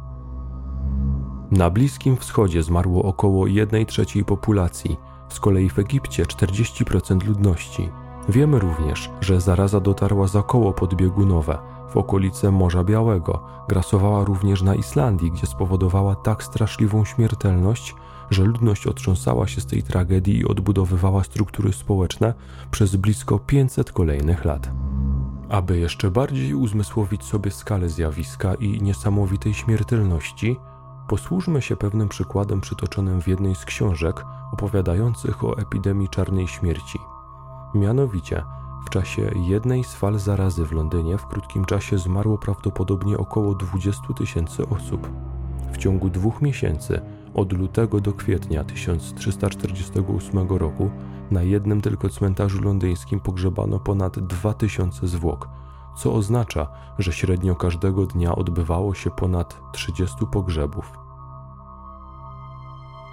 Na Bliskim Wschodzie zmarło około 1 trzeciej populacji, z kolei w Egipcie 40% ludności. Wiemy również, że zaraza dotarła za koło podbiegunowe, w okolice Morza Białego, grasowała również na Islandii, gdzie spowodowała tak straszliwą śmiertelność, że ludność otrząsała się z tej tragedii i odbudowywała struktury społeczne przez blisko 500 kolejnych lat. Aby jeszcze bardziej uzmysłowić sobie skalę zjawiska i niesamowitej śmiertelności, posłużmy się pewnym przykładem przytoczonym w jednej z książek opowiadających o epidemii czarnej śmierci. Mianowicie, w czasie jednej z fal zarazy w Londynie w krótkim czasie zmarło prawdopodobnie około 20 tysięcy osób. W ciągu dwóch miesięcy, od lutego do kwietnia 1348 roku, na jednym tylko cmentarzu londyńskim pogrzebano ponad 2000 zwłok, co oznacza, że średnio każdego dnia odbywało się ponad 30 pogrzebów.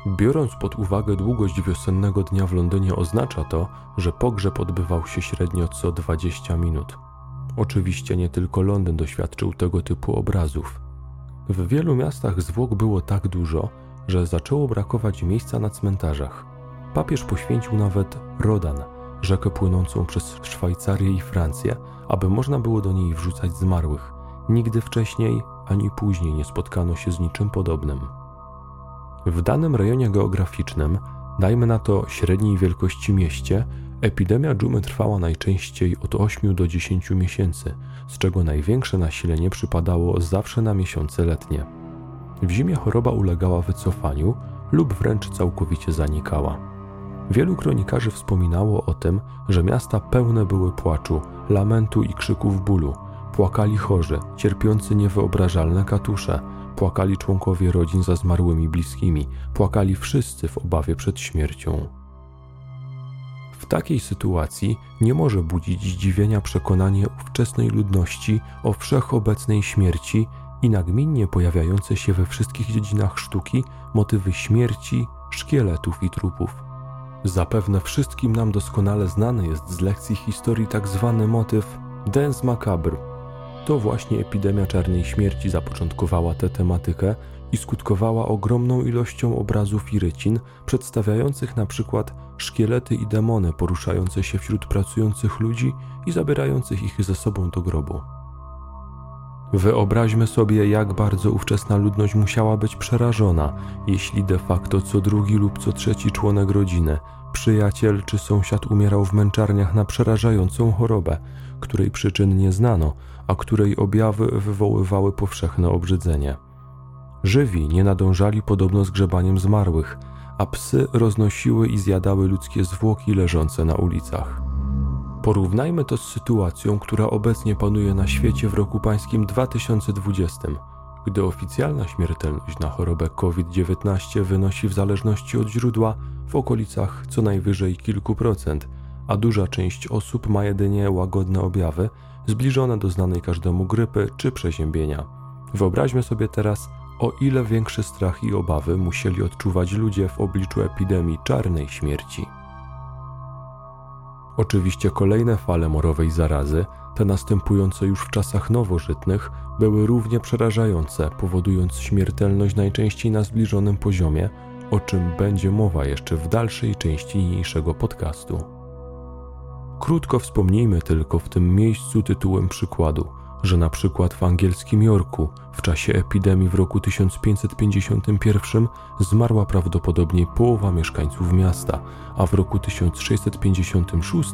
Biorąc pod uwagę długość wiosennego dnia w Londynie, oznacza to, że pogrzeb odbywał się średnio co 20 minut. Oczywiście nie tylko Londyn doświadczył tego typu obrazów. W wielu miastach zwłok było tak dużo, że zaczęło brakować miejsca na cmentarzach. Papież poświęcił nawet Rodan, rzekę płynącą przez Szwajcarię i Francję, aby można było do niej wrzucać zmarłych. Nigdy wcześniej ani później nie spotkano się z niczym podobnym. W danym rejonie geograficznym, dajmy na to średniej wielkości mieście, epidemia dżumy trwała najczęściej od 8 do 10 miesięcy, z czego największe nasilenie przypadało zawsze na miesiące letnie. W zimie choroba ulegała wycofaniu lub wręcz całkowicie zanikała. Wielu kronikarzy wspominało o tym, że miasta pełne były płaczu, lamentu i krzyków bólu. Płakali chorzy, cierpiący niewyobrażalne katusze, Płakali członkowie rodzin za zmarłymi bliskimi, płakali wszyscy w obawie przed śmiercią. W takiej sytuacji nie może budzić zdziwienia przekonanie ówczesnej ludności o wszechobecnej śmierci i nagminnie pojawiające się we wszystkich dziedzinach sztuki motywy śmierci, szkieletów i trupów. Zapewne wszystkim nam doskonale znany jest z lekcji historii tak zwany motyw dance macabre, to właśnie epidemia czarnej śmierci zapoczątkowała tę tematykę i skutkowała ogromną ilością obrazów i rycin przedstawiających na przykład szkielety i demony poruszające się wśród pracujących ludzi i zabierających ich ze sobą do grobu. Wyobraźmy sobie, jak bardzo ówczesna ludność musiała być przerażona, jeśli de facto co drugi lub co trzeci członek rodziny, przyjaciel czy sąsiad umierał w męczarniach na przerażającą chorobę, której przyczyn nie znano, a której objawy wywoływały powszechne obrzydzenie. Żywi nie nadążali podobno z grzebaniem zmarłych, a psy roznosiły i zjadały ludzkie zwłoki leżące na ulicach. Porównajmy to z sytuacją, która obecnie panuje na świecie w roku pańskim 2020, gdy oficjalna śmiertelność na chorobę COVID-19 wynosi w zależności od źródła w okolicach co najwyżej kilku procent, a duża część osób ma jedynie łagodne objawy, zbliżone do znanej każdemu grypy czy przeziębienia. Wyobraźmy sobie teraz, o ile większy strach i obawy musieli odczuwać ludzie w obliczu epidemii czarnej śmierci. Oczywiście kolejne fale morowej zarazy, te następujące już w czasach nowożytnych, były równie przerażające, powodując śmiertelność najczęściej na zbliżonym poziomie, o czym będzie mowa jeszcze w dalszej części niniejszego podcastu. Krótko wspomnijmy tylko w tym miejscu tytułem przykładu że na przykład w angielskim Yorku w czasie epidemii w roku 1551 zmarła prawdopodobnie połowa mieszkańców miasta, a w roku 1656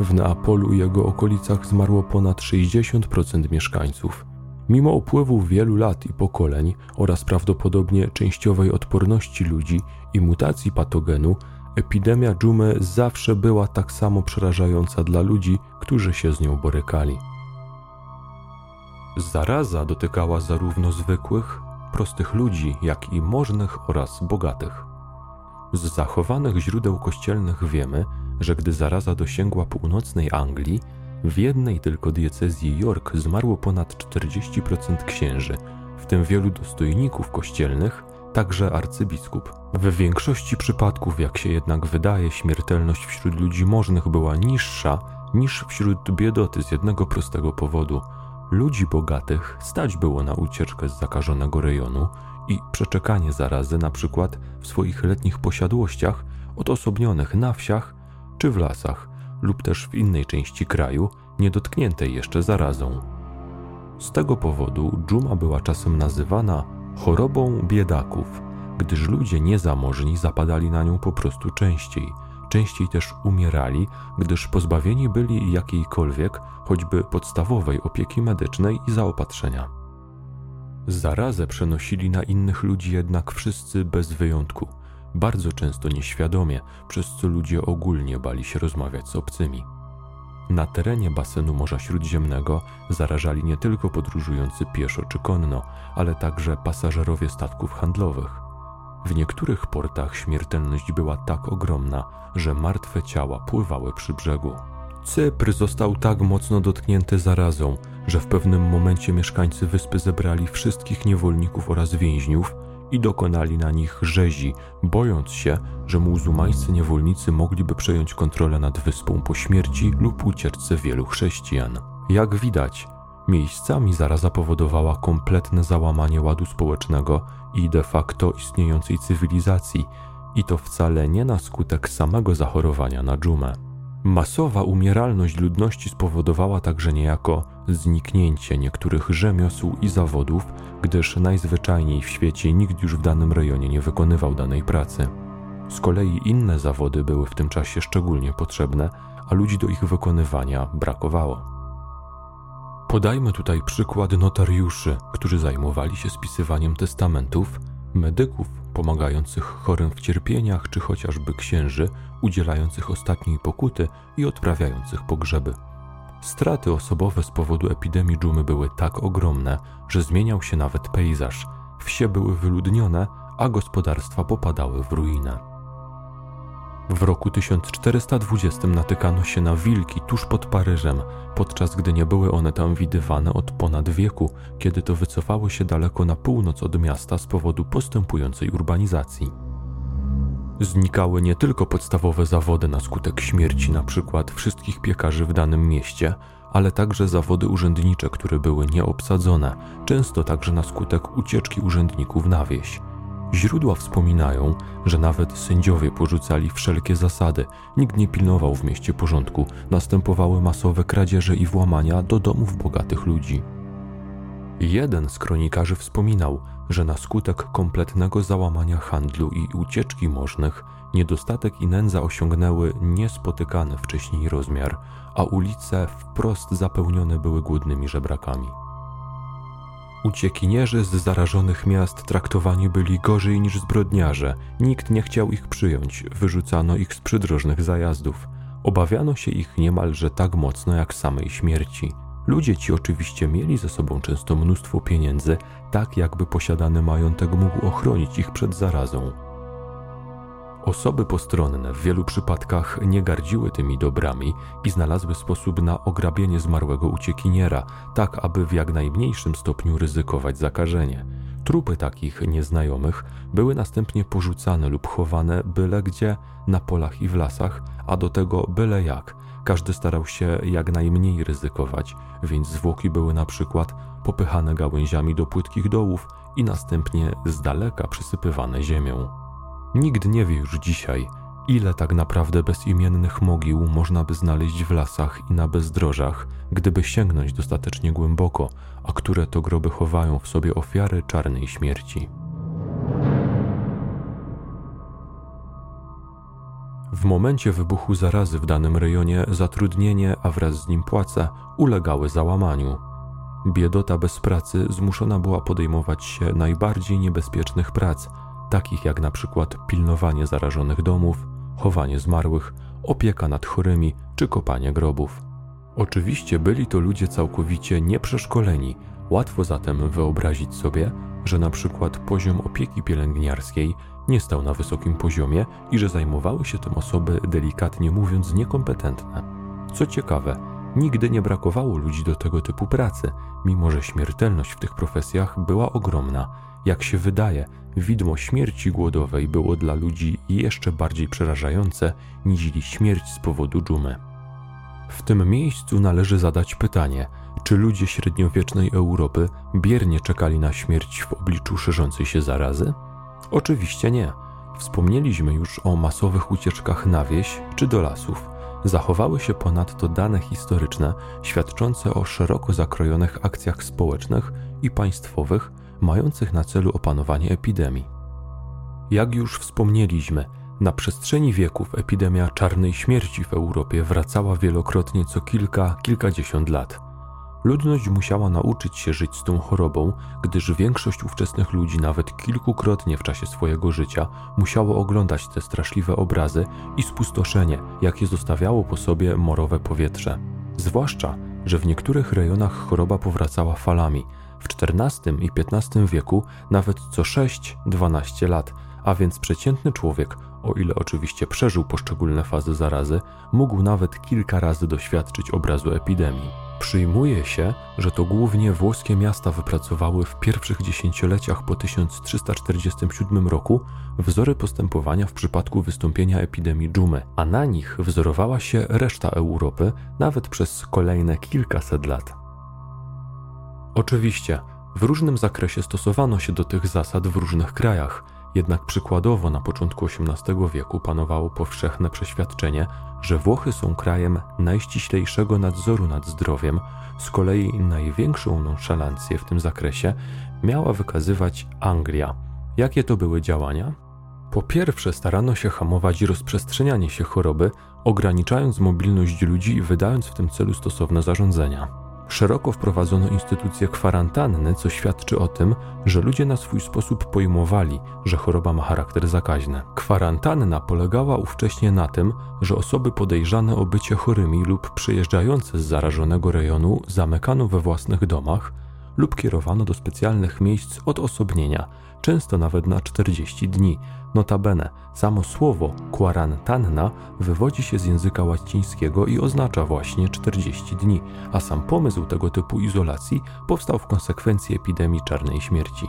w Neapolu i jego okolicach zmarło ponad 60% mieszkańców. Mimo upływu wielu lat i pokoleń oraz prawdopodobnie częściowej odporności ludzi i mutacji patogenu, epidemia dżumy zawsze była tak samo przerażająca dla ludzi, którzy się z nią borykali. Zaraza dotykała zarówno zwykłych, prostych ludzi, jak i możnych oraz bogatych. Z zachowanych źródeł kościelnych wiemy, że gdy zaraza dosięgła północnej Anglii, w jednej tylko diecezji York zmarło ponad 40% księży, w tym wielu dostojników kościelnych, także arcybiskup. W większości przypadków, jak się jednak wydaje, śmiertelność wśród ludzi możnych była niższa niż wśród biedoty z jednego prostego powodu. Ludzi bogatych stać było na ucieczkę z zakażonego rejonu i przeczekanie zarazy na przykład w swoich letnich posiadłościach odosobnionych na wsiach czy w lasach lub też w innej części kraju niedotkniętej jeszcze zarazą. Z tego powodu dżuma była czasem nazywana chorobą biedaków, gdyż ludzie niezamożni zapadali na nią po prostu częściej. Częściej też umierali, gdyż pozbawieni byli jakiejkolwiek, choćby podstawowej opieki medycznej i zaopatrzenia. Zarazę przenosili na innych ludzi jednak wszyscy bez wyjątku, bardzo często nieświadomie, przez co ludzie ogólnie bali się rozmawiać z obcymi. Na terenie basenu Morza Śródziemnego zarażali nie tylko podróżujący pieszo czy konno, ale także pasażerowie statków handlowych. W niektórych portach śmiertelność była tak ogromna, że martwe ciała pływały przy brzegu. Cypr został tak mocno dotknięty zarazą, że w pewnym momencie mieszkańcy wyspy zebrali wszystkich niewolników oraz więźniów i dokonali na nich rzezi, bojąc się, że muzułmańscy niewolnicy mogliby przejąć kontrolę nad wyspą po śmierci lub ucieczce wielu chrześcijan. Jak widać, miejscami zaraza powodowała kompletne załamanie ładu społecznego i de facto istniejącej cywilizacji, i to wcale nie na skutek samego zachorowania na dżumę. Masowa umieralność ludności spowodowała także niejako zniknięcie niektórych rzemiosł i zawodów, gdyż najzwyczajniej w świecie nikt już w danym rejonie nie wykonywał danej pracy. Z kolei inne zawody były w tym czasie szczególnie potrzebne, a ludzi do ich wykonywania brakowało. Podajmy tutaj przykład notariuszy, którzy zajmowali się spisywaniem testamentów, medyków pomagających chorym w cierpieniach, czy chociażby księży udzielających ostatniej pokuty i odprawiających pogrzeby. Straty osobowe z powodu epidemii dżumy były tak ogromne, że zmieniał się nawet pejzaż. Wsie były wyludnione, a gospodarstwa popadały w ruinę. W roku 1420 natykano się na wilki tuż pod Paryżem, podczas gdy nie były one tam widywane od ponad wieku, kiedy to wycofały się daleko na północ od miasta z powodu postępującej urbanizacji. Znikały nie tylko podstawowe zawody na skutek śmierci, na przykład wszystkich piekarzy w danym mieście, ale także zawody urzędnicze, które były nieobsadzone, często także na skutek ucieczki urzędników na wieś. Źródła wspominają, że nawet sędziowie porzucali wszelkie zasady, nikt nie pilnował w mieście porządku, następowały masowe kradzieże i włamania do domów bogatych ludzi. Jeden z kronikarzy wspominał, że na skutek kompletnego załamania handlu i ucieczki możnych, niedostatek i nędza osiągnęły niespotykany wcześniej rozmiar, a ulice wprost zapełnione były głodnymi żebrakami. Uciekinierzy z zarażonych miast traktowani byli gorzej niż zbrodniarze. Nikt nie chciał ich przyjąć, wyrzucano ich z przydrożnych zajazdów. Obawiano się ich niemalże tak mocno jak samej śmierci. Ludzie ci oczywiście mieli ze sobą często mnóstwo pieniędzy, tak jakby posiadany majątek mógł ochronić ich przed zarazą. Osoby postronne w wielu przypadkach nie gardziły tymi dobrami i znalazły sposób na ograbienie zmarłego uciekiniera, tak aby w jak najmniejszym stopniu ryzykować zakażenie. Trupy takich nieznajomych były następnie porzucane lub chowane byle gdzie, na polach i w lasach, a do tego byle jak. Każdy starał się jak najmniej ryzykować, więc zwłoki były na przykład popychane gałęziami do płytkich dołów i następnie z daleka przysypywane ziemią. Nikt nie wie już dzisiaj, Ile tak naprawdę bezimiennych mogił można by znaleźć w lasach i na bezdrożach, gdyby sięgnąć dostatecznie głęboko, a które to groby chowają w sobie ofiary czarnej śmierci? W momencie wybuchu zarazy w danym rejonie zatrudnienie, a wraz z nim płace ulegały załamaniu. Biedota bez pracy zmuszona była podejmować się najbardziej niebezpiecznych prac, takich jak na przykład pilnowanie zarażonych domów, chowanie zmarłych, opieka nad chorymi czy kopanie grobów. Oczywiście byli to ludzie całkowicie nieprzeszkoleni, łatwo zatem wyobrazić sobie, że na przykład poziom opieki pielęgniarskiej nie stał na wysokim poziomie i że zajmowały się tym osoby delikatnie mówiąc niekompetentne. Co ciekawe, nigdy nie brakowało ludzi do tego typu pracy, mimo że śmiertelność w tych profesjach była ogromna. Jak się wydaje, widmo śmierci głodowej było dla ludzi jeszcze bardziej przerażające niż śmierć z powodu dżumy. W tym miejscu należy zadać pytanie, czy ludzie średniowiecznej Europy biernie czekali na śmierć w obliczu szerzącej się zarazy? Oczywiście nie. Wspomnieliśmy już o masowych ucieczkach na wieś czy do lasów. Zachowały się ponadto dane historyczne świadczące o szeroko zakrojonych akcjach społecznych i państwowych mających na celu opanowanie epidemii. Jak już wspomnieliśmy, na przestrzeni wieków epidemia czarnej śmierci w Europie wracała wielokrotnie co kilka, kilkadziesiąt lat. Ludność musiała nauczyć się żyć z tą chorobą, gdyż większość ówczesnych ludzi nawet kilkukrotnie w czasie swojego życia musiało oglądać te straszliwe obrazy i spustoszenie, jakie zostawiało po sobie morowe powietrze. Zwłaszcza, że w niektórych rejonach choroba powracała falami. W XIV i XV wieku nawet co 6-12 lat, a więc przeciętny człowiek, o ile oczywiście przeżył poszczególne fazy zarazy, mógł nawet kilka razy doświadczyć obrazu epidemii. Przyjmuje się, że to głównie włoskie miasta wypracowały w pierwszych dziesięcioleciach po 1347 roku wzory postępowania w przypadku wystąpienia epidemii dżumy, a na nich wzorowała się reszta Europy nawet przez kolejne kilkaset lat. Oczywiście, w różnym zakresie stosowano się do tych zasad w różnych krajach, jednak przykładowo na początku XVIII wieku panowało powszechne przeświadczenie, że Włochy są krajem najściślejszego nadzoru nad zdrowiem, z kolei największą nonszalancję w tym zakresie miała wykazywać Anglia. Jakie to były działania? Po pierwsze, starano się hamować rozprzestrzenianie się choroby, ograniczając mobilność ludzi i wydając w tym celu stosowne zarządzenia. Szeroko wprowadzono instytucję kwarantanny, co świadczy o tym, że ludzie na swój sposób pojmowali, że choroba ma charakter zakaźny. Kwarantanna polegała ówcześnie na tym, że osoby podejrzane o bycie chorymi lub przyjeżdżające z zarażonego rejonu zamykano we własnych domach lub kierowano do specjalnych miejsc odosobnienia, często nawet na 40 dni, Notabene, samo słowo kwarantanna wywodzi się z języka łacińskiego i oznacza właśnie 40 dni, a sam pomysł tego typu izolacji powstał w konsekwencji epidemii czarnej śmierci.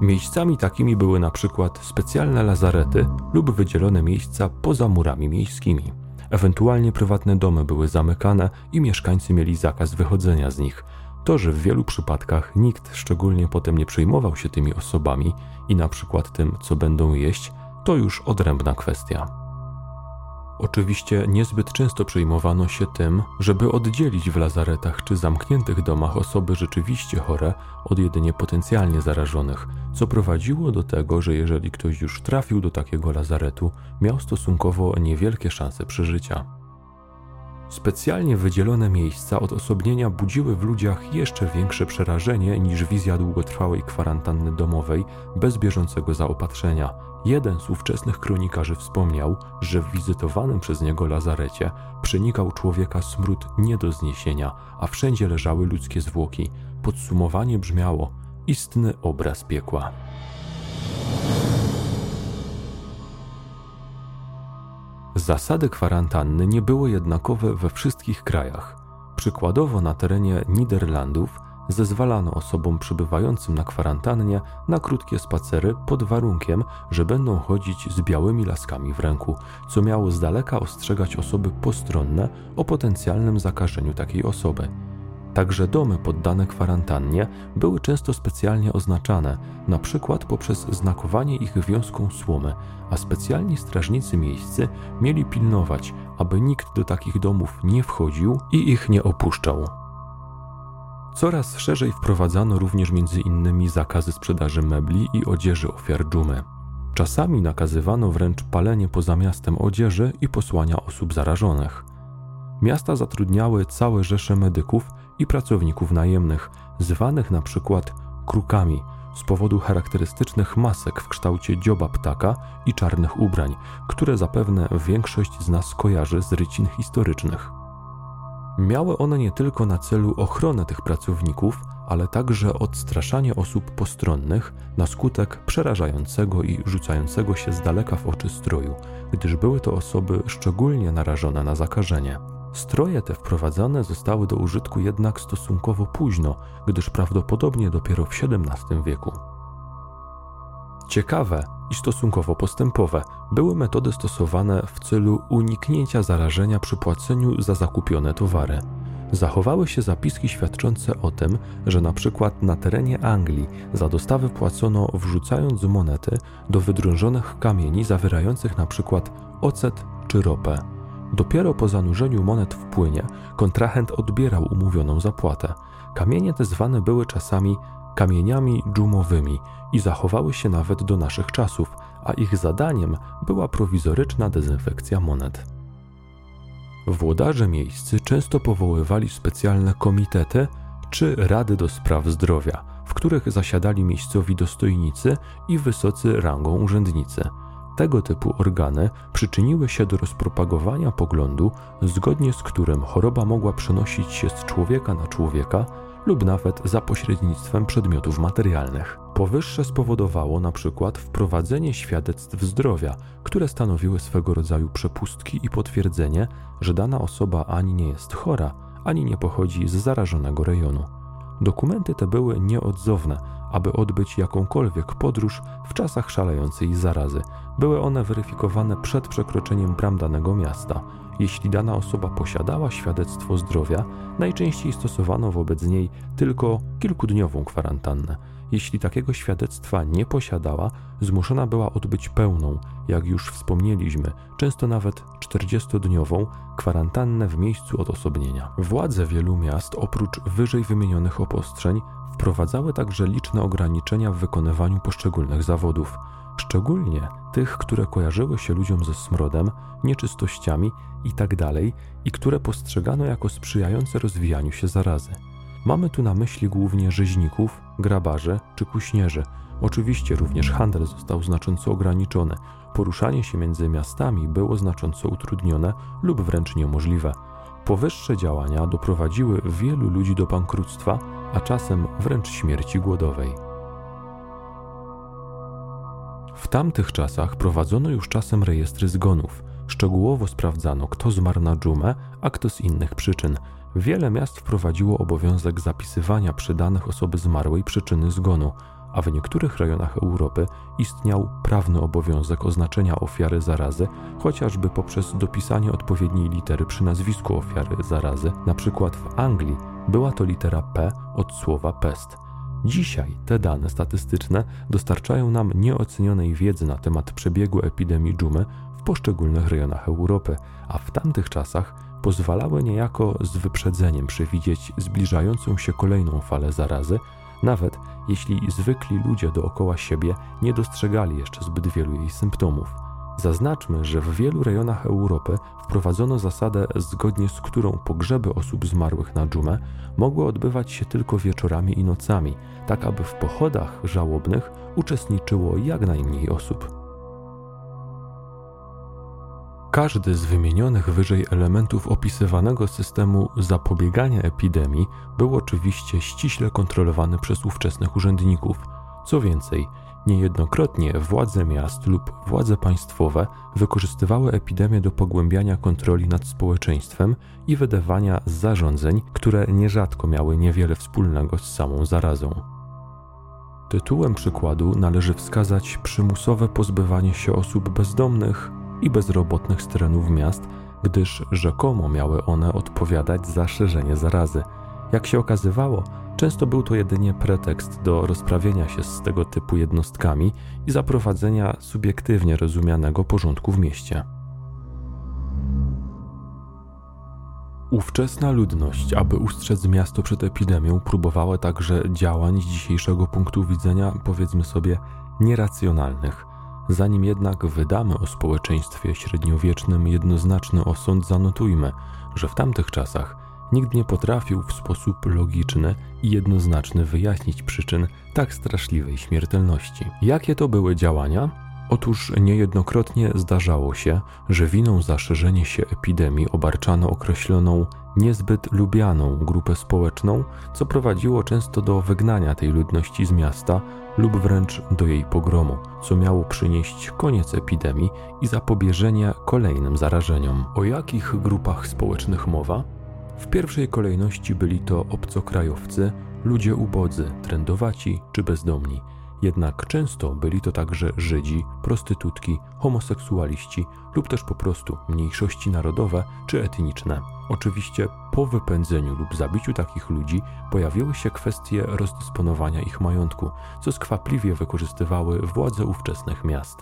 Miejscami takimi były na przykład specjalne lazarety lub wydzielone miejsca poza murami miejskimi. Ewentualnie prywatne domy były zamykane i mieszkańcy mieli zakaz wychodzenia z nich, to, że w wielu przypadkach nikt szczególnie potem nie przejmował się tymi osobami i na przykład tym, co będą jeść, to już odrębna kwestia. Oczywiście niezbyt często przejmowano się tym, żeby oddzielić w lazaretach czy zamkniętych domach osoby rzeczywiście chore od jedynie potencjalnie zarażonych, co prowadziło do tego, że jeżeli ktoś już trafił do takiego lazaretu, miał stosunkowo niewielkie szanse przeżycia. Specjalnie wydzielone miejsca odosobnienia budziły w ludziach jeszcze większe przerażenie niż wizja długotrwałej kwarantanny domowej bez bieżącego zaopatrzenia. Jeden z ówczesnych kronikarzy wspomniał, że w wizytowanym przez niego lazarecie przenikał człowieka smród nie do zniesienia, a wszędzie leżały ludzkie zwłoki. Podsumowanie brzmiało: istny obraz piekła. Zasady kwarantanny nie były jednakowe we wszystkich krajach. Przykładowo na terenie Niderlandów zezwalano osobom przybywającym na kwarantannie na krótkie spacery pod warunkiem, że będą chodzić z białymi laskami w ręku, co miało z daleka ostrzegać osoby postronne o potencjalnym zakażeniu takiej osoby. Także domy poddane kwarantannie były często specjalnie oznaczane, na przykład poprzez znakowanie ich wiązką słomy, a specjalni strażnicy miejscy mieli pilnować, aby nikt do takich domów nie wchodził i ich nie opuszczał. Coraz szerzej wprowadzano również między innymi zakazy sprzedaży mebli i odzieży ofiar dżumy. Czasami nakazywano wręcz palenie poza miastem odzieży i posłania osób zarażonych. Miasta zatrudniały całe rzesze medyków i pracowników najemnych, zwanych na przykład krukami, z powodu charakterystycznych masek w kształcie dzioba ptaka i czarnych ubrań, które zapewne większość z nas kojarzy z rycin historycznych. Miały one nie tylko na celu ochronę tych pracowników, ale także odstraszanie osób postronnych na skutek przerażającego i rzucającego się z daleka w oczy stroju, gdyż były to osoby szczególnie narażone na zakażenie. Stroje te wprowadzane zostały do użytku jednak stosunkowo późno, gdyż prawdopodobnie dopiero w XVII wieku. Ciekawe i stosunkowo postępowe były metody stosowane w celu uniknięcia zarażenia przy płaceniu za zakupione towary. Zachowały się zapiski świadczące o tym, że na przykład na terenie Anglii za dostawy płacono wrzucając monety do wydrążonych kamieni zawierających na przykład ocet czy ropę. Dopiero po zanurzeniu monet w płynie kontrahent odbierał umówioną zapłatę. Kamienie te zwane były czasami kamieniami dżumowymi i zachowały się nawet do naszych czasów, a ich zadaniem była prowizoryczna dezynfekcja monet. Włodarze miejscy często powoływali specjalne komitety czy rady do spraw zdrowia, w których zasiadali miejscowi dostojnicy i wysocy rangą urzędnicy – tego typu organy przyczyniły się do rozpropagowania poglądu, zgodnie z którym choroba mogła przenosić się z człowieka na człowieka lub nawet za pośrednictwem przedmiotów materialnych. Powyższe spowodowało na przykład wprowadzenie świadectw zdrowia, które stanowiły swego rodzaju przepustki i potwierdzenie, że dana osoba ani nie jest chora, ani nie pochodzi z zarażonego rejonu. Dokumenty te były nieodzowne, aby odbyć jakąkolwiek podróż w czasach szalejącej zarazy. Były one weryfikowane przed przekroczeniem bram danego miasta. Jeśli dana osoba posiadała świadectwo zdrowia, najczęściej stosowano wobec niej tylko kilkudniową kwarantannę. Jeśli takiego świadectwa nie posiadała, zmuszona była odbyć pełną, jak już wspomnieliśmy, często nawet 40-dniową kwarantannę w miejscu odosobnienia. Władze wielu miast, oprócz wyżej wymienionych obostrzeń, wprowadzały także liczne ograniczenia w wykonywaniu poszczególnych zawodów, szczególnie tych, które kojarzyły się ludziom ze smrodem, nieczystościami itd. Tak i które postrzegano jako sprzyjające rozwijaniu się zarazy. Mamy tu na myśli głównie rzeźników, grabarzy czy kuśnierzy. Oczywiście również handel został znacząco ograniczony. Poruszanie się między miastami było znacząco utrudnione lub wręcz niemożliwe. Powyższe działania doprowadziły wielu ludzi do bankructwa, a czasem wręcz śmierci głodowej. W tamtych czasach prowadzono już czasem rejestry zgonów. Szczegółowo sprawdzano, kto zmarł na dżumę, a kto z innych przyczyn. Wiele miast wprowadziło obowiązek zapisywania przy danych osoby zmarłej przyczyny zgonu, a w niektórych rejonach Europy istniał prawny obowiązek oznaczenia ofiary zarazy, chociażby poprzez dopisanie odpowiedniej litery przy nazwisku ofiary zarazy. Na przykład w Anglii była to litera P od słowa pest. Dzisiaj te dane statystyczne dostarczają nam nieocenionej wiedzy na temat przebiegu epidemii dżumy w poszczególnych rejonach Europy, a w tamtych czasach pozwalały niejako z wyprzedzeniem przewidzieć zbliżającą się kolejną falę zarazy, nawet jeśli zwykli ludzie dookoła siebie nie dostrzegali jeszcze zbyt wielu jej symptomów. Zaznaczmy, że w wielu rejonach Europy wprowadzono zasadę, zgodnie z którą pogrzeby osób zmarłych na dżumę mogły odbywać się tylko wieczorami i nocami, tak aby w pochodach żałobnych uczestniczyło jak najmniej osób. Każdy z wymienionych wyżej elementów opisywanego systemu zapobiegania epidemii był oczywiście ściśle kontrolowany przez ówczesnych urzędników. Co więcej, niejednokrotnie władze miast lub władze państwowe wykorzystywały epidemię do pogłębiania kontroli nad społeczeństwem i wydawania zarządzeń, które nierzadko miały niewiele wspólnego z samą zarazą. Tytułem przykładu należy wskazać przymusowe pozbywanie się osób bezdomnych i bezrobotnych z terenów miast, gdyż rzekomo miały one odpowiadać za szerzenie zarazy. Jak się okazywało, często był to jedynie pretekst do rozprawienia się z tego typu jednostkami i zaprowadzenia subiektywnie rozumianego porządku w mieście. Ówczesna ludność, aby ustrzec miasto przed epidemią, próbowała także działań z dzisiejszego punktu widzenia, powiedzmy sobie, nieracjonalnych. Zanim jednak wydamy o społeczeństwie średniowiecznym jednoznaczny osąd, zanotujmy, że w tamtych czasach nikt nie potrafił w sposób logiczny i jednoznaczny wyjaśnić przyczyn tak straszliwej śmiertelności. Jakie to były działania? Otóż niejednokrotnie zdarzało się, że winą za szerzenie się epidemii obarczano określoną niezbyt lubianą grupę społeczną, co prowadziło często do wygnania tej ludności z miasta lub wręcz do jej pogromu, co miało przynieść koniec epidemii i zapobieżenie kolejnym zarażeniom. O jakich grupach społecznych mowa? W pierwszej kolejności byli to obcokrajowcy, ludzie ubodzy, trędowaci czy bezdomni – jednak często byli to także Żydzi, prostytutki, homoseksualiści lub też po prostu mniejszości narodowe czy etniczne. Oczywiście po wypędzeniu lub zabiciu takich ludzi pojawiły się kwestie rozdysponowania ich majątku, co skwapliwie wykorzystywały władze ówczesnych miast.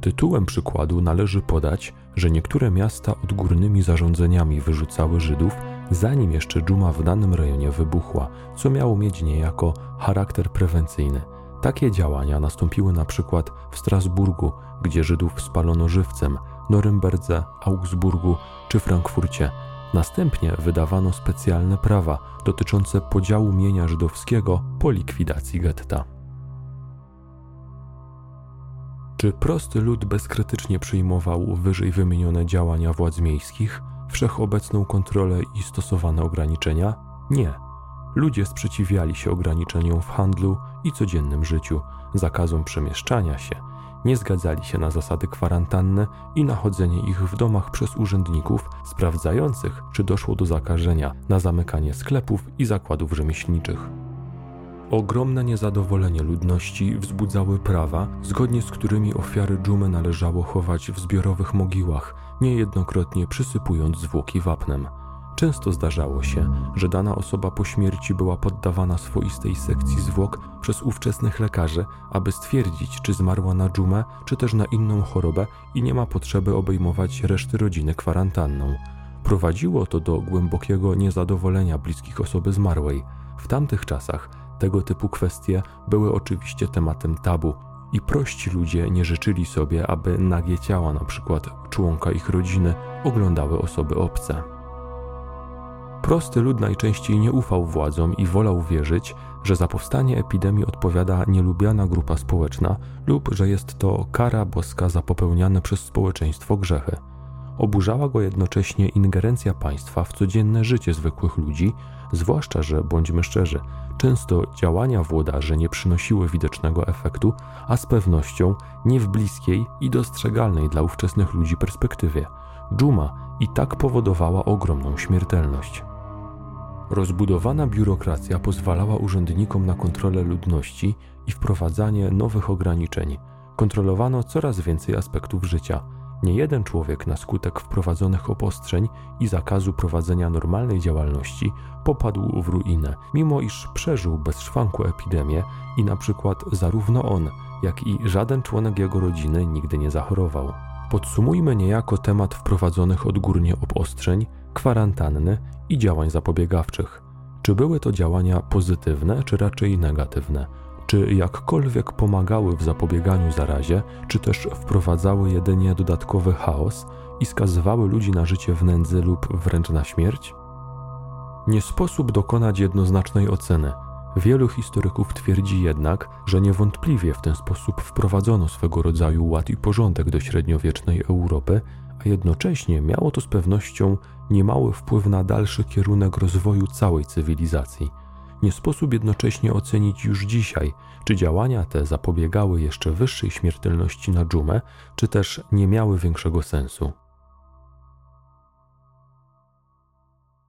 Tytułem przykładu należy podać, że niektóre miasta odgórnymi zarządzeniami wyrzucały Żydów, zanim jeszcze dżuma w danym rejonie wybuchła, co miało mieć niejako charakter prewencyjny. Takie działania nastąpiły na przykład w Strasburgu, gdzie Żydów spalono żywcem, Norymberdze, Augsburgu czy Frankfurcie. Następnie wydawano specjalne prawa dotyczące podziału mienia żydowskiego po likwidacji getta. Czy prosty lud bezkrytycznie przyjmował wyżej wymienione działania władz miejskich, wszechobecną kontrolę i stosowane ograniczenia? Nie. Ludzie sprzeciwiali się ograniczeniom w handlu i codziennym życiu, zakazom przemieszczania się, nie zgadzali się na zasady kwarantanny i nachodzenie ich w domach przez urzędników sprawdzających, czy doszło do zakażenia, na zamykanie sklepów i zakładów rzemieślniczych. Ogromne niezadowolenie ludności wzbudzały prawa, zgodnie z którymi ofiary dżumy należało chować w zbiorowych mogiłach, niejednokrotnie przysypując zwłoki wapnem. Często zdarzało się, że dana osoba po śmierci była poddawana swoistej sekcji zwłok przez ówczesnych lekarzy, aby stwierdzić, czy zmarła na dżumę, czy też na inną chorobę i nie ma potrzeby obejmować reszty rodziny kwarantanną. Prowadziło to do głębokiego niezadowolenia bliskich osoby zmarłej. W tamtych czasach tego typu kwestie były oczywiście tematem tabu i prości ludzie nie życzyli sobie, aby nagie ciała, przykład członka ich rodziny, oglądały osoby obce. Prosty lud najczęściej nie ufał władzom i wolał wierzyć, że za powstanie epidemii odpowiada nielubiana grupa społeczna lub że jest to kara boska za popełniane przez społeczeństwo grzechy. Oburzała go jednocześnie ingerencja państwa w codzienne życie zwykłych ludzi, zwłaszcza, że bądźmy szczerzy, często działania włodarzy nie przynosiły widocznego efektu, a z pewnością nie w bliskiej i dostrzegalnej dla ówczesnych ludzi perspektywie. Dżuma i tak powodowała ogromną śmiertelność. Rozbudowana biurokracja pozwalała urzędnikom na kontrolę ludności i wprowadzanie nowych ograniczeń. Kontrolowano coraz więcej aspektów życia – nie jeden człowiek na skutek wprowadzonych obostrzeń i zakazu prowadzenia normalnej działalności popadł w ruinę, mimo iż przeżył bez szwanku epidemię i na przykład zarówno on, jak i żaden członek jego rodziny nigdy nie zachorował. Podsumujmy niejako temat wprowadzonych odgórnie obostrzeń, kwarantanny i działań zapobiegawczych. Czy były to działania pozytywne, czy raczej negatywne? czy jakkolwiek pomagały w zapobieganiu zarazie, czy też wprowadzały jedynie dodatkowy chaos i skazywały ludzi na życie w nędzy lub wręcz na śmierć? Nie sposób dokonać jednoznacznej oceny. Wielu historyków twierdzi jednak, że niewątpliwie w ten sposób wprowadzono swego rodzaju ład i porządek do średniowiecznej Europy, a jednocześnie miało to z pewnością niemały wpływ na dalszy kierunek rozwoju całej cywilizacji nie sposób jednocześnie ocenić już dzisiaj, czy działania te zapobiegały jeszcze wyższej śmiertelności na dżumę, czy też nie miały większego sensu.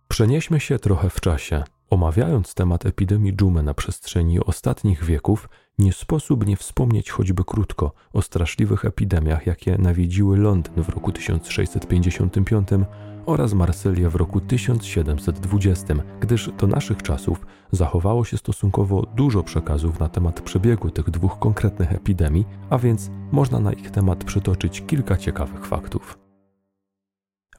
Przenieśmy się trochę w czasie. Omawiając temat epidemii dżumy na przestrzeni ostatnich wieków, nie sposób nie wspomnieć choćby krótko o straszliwych epidemiach, jakie nawiedziły Londyn w roku 1655 oraz Marsylię w roku 1720, gdyż do naszych czasów zachowało się stosunkowo dużo przekazów na temat przebiegu tych dwóch konkretnych epidemii, a więc można na ich temat przytoczyć kilka ciekawych faktów.